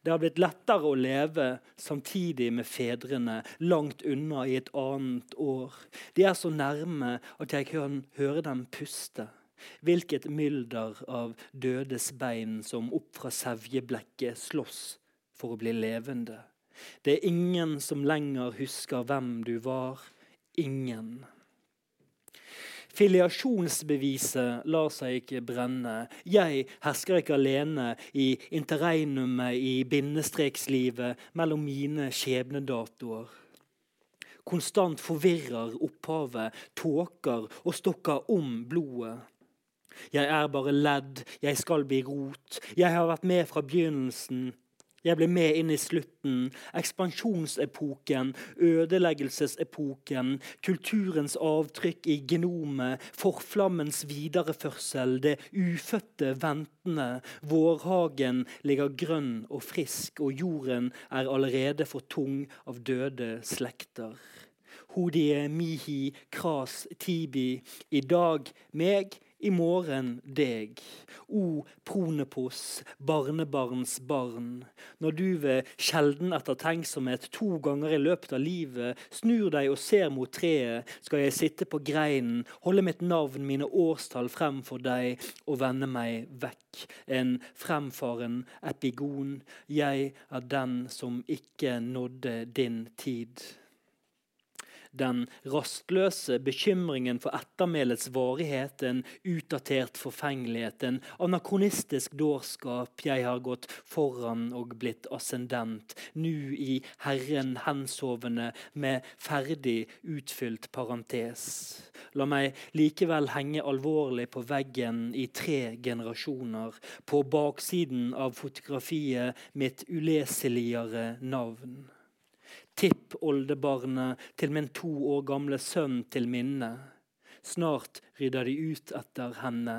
Det har blitt lettere å leve samtidig med fedrene, langt unna i et annet år. De er så nærme at jeg kan høre dem puste. Hvilket mylder av dødes bein som opp fra sevjeblekket slåss for å bli levende. Det er ingen som lenger husker hvem du var. Ingen. Filiasjonsbeviset lar seg ikke brenne. Jeg hersker ikke alene i interregnumet i bindestrekslivet mellom mine skjebnedatoer. Konstant forvirrer opphavet, tåker og stokker om blodet. Jeg er bare ledd, jeg skal bli rot. Jeg har vært med fra begynnelsen. Jeg ble med inn i slutten. Ekspansjonsepoken, ødeleggelsesepoken, kulturens avtrykk i genomet, forflammens videreførsel, det ufødte ventende. Vårhagen ligger grønn og frisk, og jorden er allerede for tung av døde slekter. Hodie, mihi, kras, tibi. I dag meg i morgen deg. O Pronepos, barnebarns barn. Når du ved sjelden ettertenksomhet to ganger i løpet av livet snur deg og ser mot treet, skal jeg sitte på greinen, holde mitt navn, mine årstall frem for deg og vende meg vekk. En fremfaren epigon. Jeg er den som ikke nådde din tid den rastløse bekymringen for ettermælets varighet, en utdatert forfengelighet, en anakronistisk dårskap. Jeg har gått foran og blitt ascendent, nu i Herren hensovende med ferdig utfylt parentes. La meg likevel henge alvorlig på veggen i tre generasjoner, på baksiden av fotografiet mitt uleseligere navn tippoldebarnet til min to år gamle sønn til minne. Snart rydder de ut etter henne.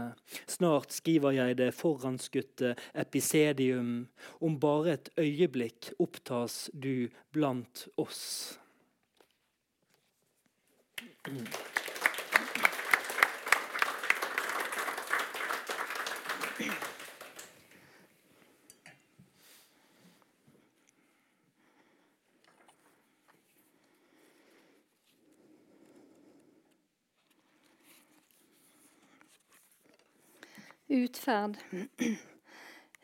Snart skriver jeg det foranskutte episedium. Om bare et øyeblikk opptas du blant oss. Utferd.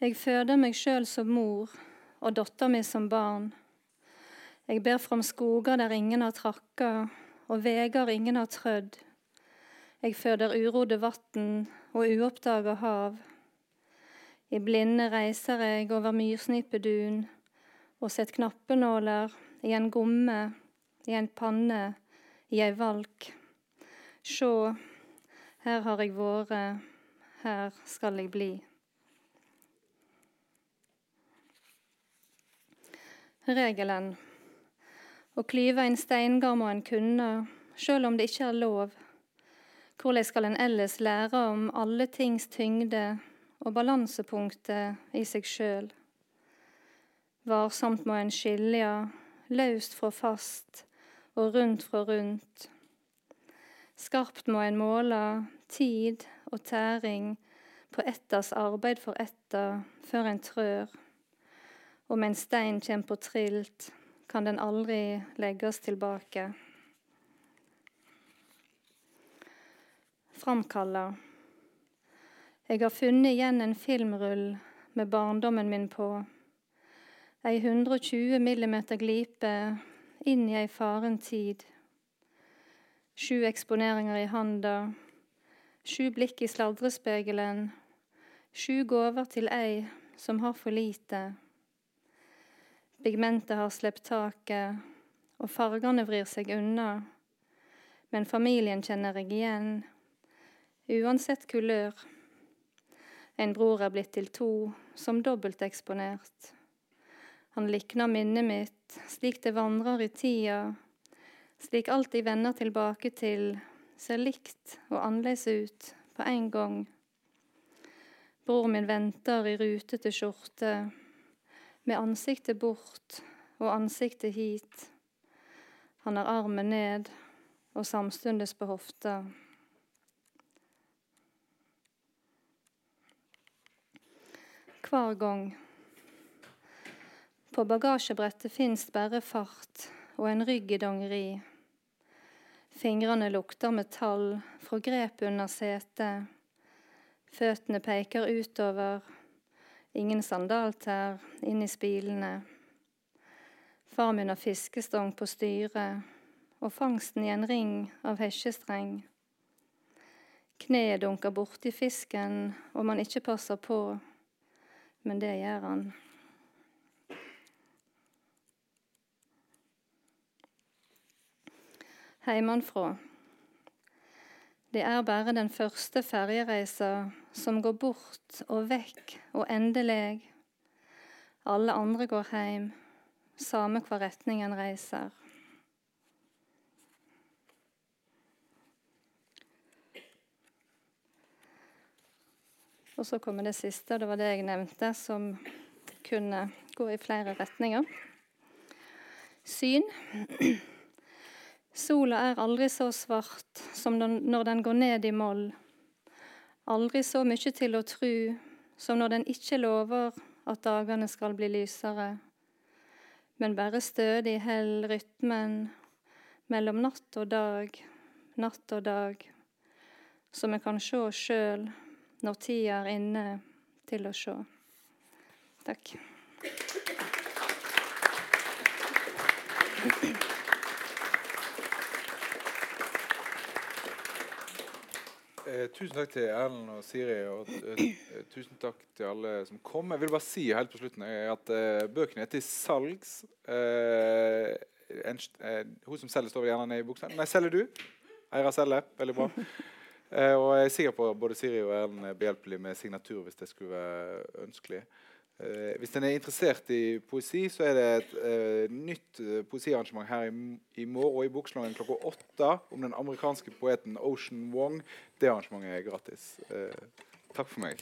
Jeg føder meg sjøl som mor og datter mi som barn. Jeg ber fram skoger der ingen har trakka, og veger ingen har trødd. Jeg føder urodde vatn og uoppdaga hav. I blinde reiser jeg over myrsnipedun og sett knappenåler i en gomme, i en panne, i ei valk. Sjå, her har jeg vore her skal jeg bli. Regelen å klyve en steingard må en kunne, sjøl om det ikke er lov. Hvordan skal en ellers lære om alle tings tyngde og balansepunktet i seg sjøl? Varsomt må en skilje, løst fra fast og rundt fra rundt. Skarpt må en måle tid og tæring på ettas arbeid for etta før en trør. Om en stein kjem på trilt, kan den aldri legges tilbake. Framkalla. Jeg har funnet igjen en filmrull med barndommen min på. Ei 120 millimeter glipe inn i ei faren tid. Sju eksponeringer i handa Sju blikk i sladrespegelen. Sju gaver til ei som har for lite. Pigmentet har slept taket, og fargene vrir seg unna. Men familien kjenner jeg igjen. uansett kulør. En bror er blitt til to, som dobbelteksponert. Han likner minnet mitt, slik det vandrer i tida, slik alt de vender tilbake til, ser likt og annerledes ut på en gang. Bror min venter i rutete skjorte, med ansiktet bort og ansiktet hit. Han har armen ned og samstundes på hofta. Hver gang. På bagasjebrettet fins bare fart og en rygg i dongeri. Fingrene lukter metall fra grep under setet. Føttene peker utover. Ingen sandaltær inn i spilene. Far min har fiskestong på styret og fangsten i en ring av hesjestreng. Kneet dunker borti fisken om han ikke passer på, men det gjør han. Heimanfra. Det er bare den første ferjereisa som går bort og vekk og endelig. Alle andre går hjem, samme hva retning en reiser. Og så kommer det siste, og det var det jeg nevnte, som kunne gå i flere retninger. Syn. Sola er aldri så svart som når den går ned i moll. Aldri så mye til å tru som når den ikke lover at dagene skal bli lysere, men bare stødig held rytmen mellom natt og dag, natt og dag, så vi kan sjå sjøl når tida er inne til å se. Takk. Eh, tusen takk til Erlend og Siri, og eh, tusen takk til alle som kom. Jeg vil bare si helt på slutten eh, at eh, bøkene er til salgs. Eh, en, eh, hun som selger, står gjerne ned i buksa. Nei, selger du? Eira selger. Veldig bra. Eh, og jeg er sikker på at både Siri og Erlend er behjelpelige med signatur hvis det skulle være ønskelig. Eh, hvis en er interessert i poesi, så er det et uh, nytt eh, poesiarrangement her i, i morgen i Bokslången klokka åtte om den amerikanske poeten Ocean Wong. Det arrangementet er gratis. Takk for meg.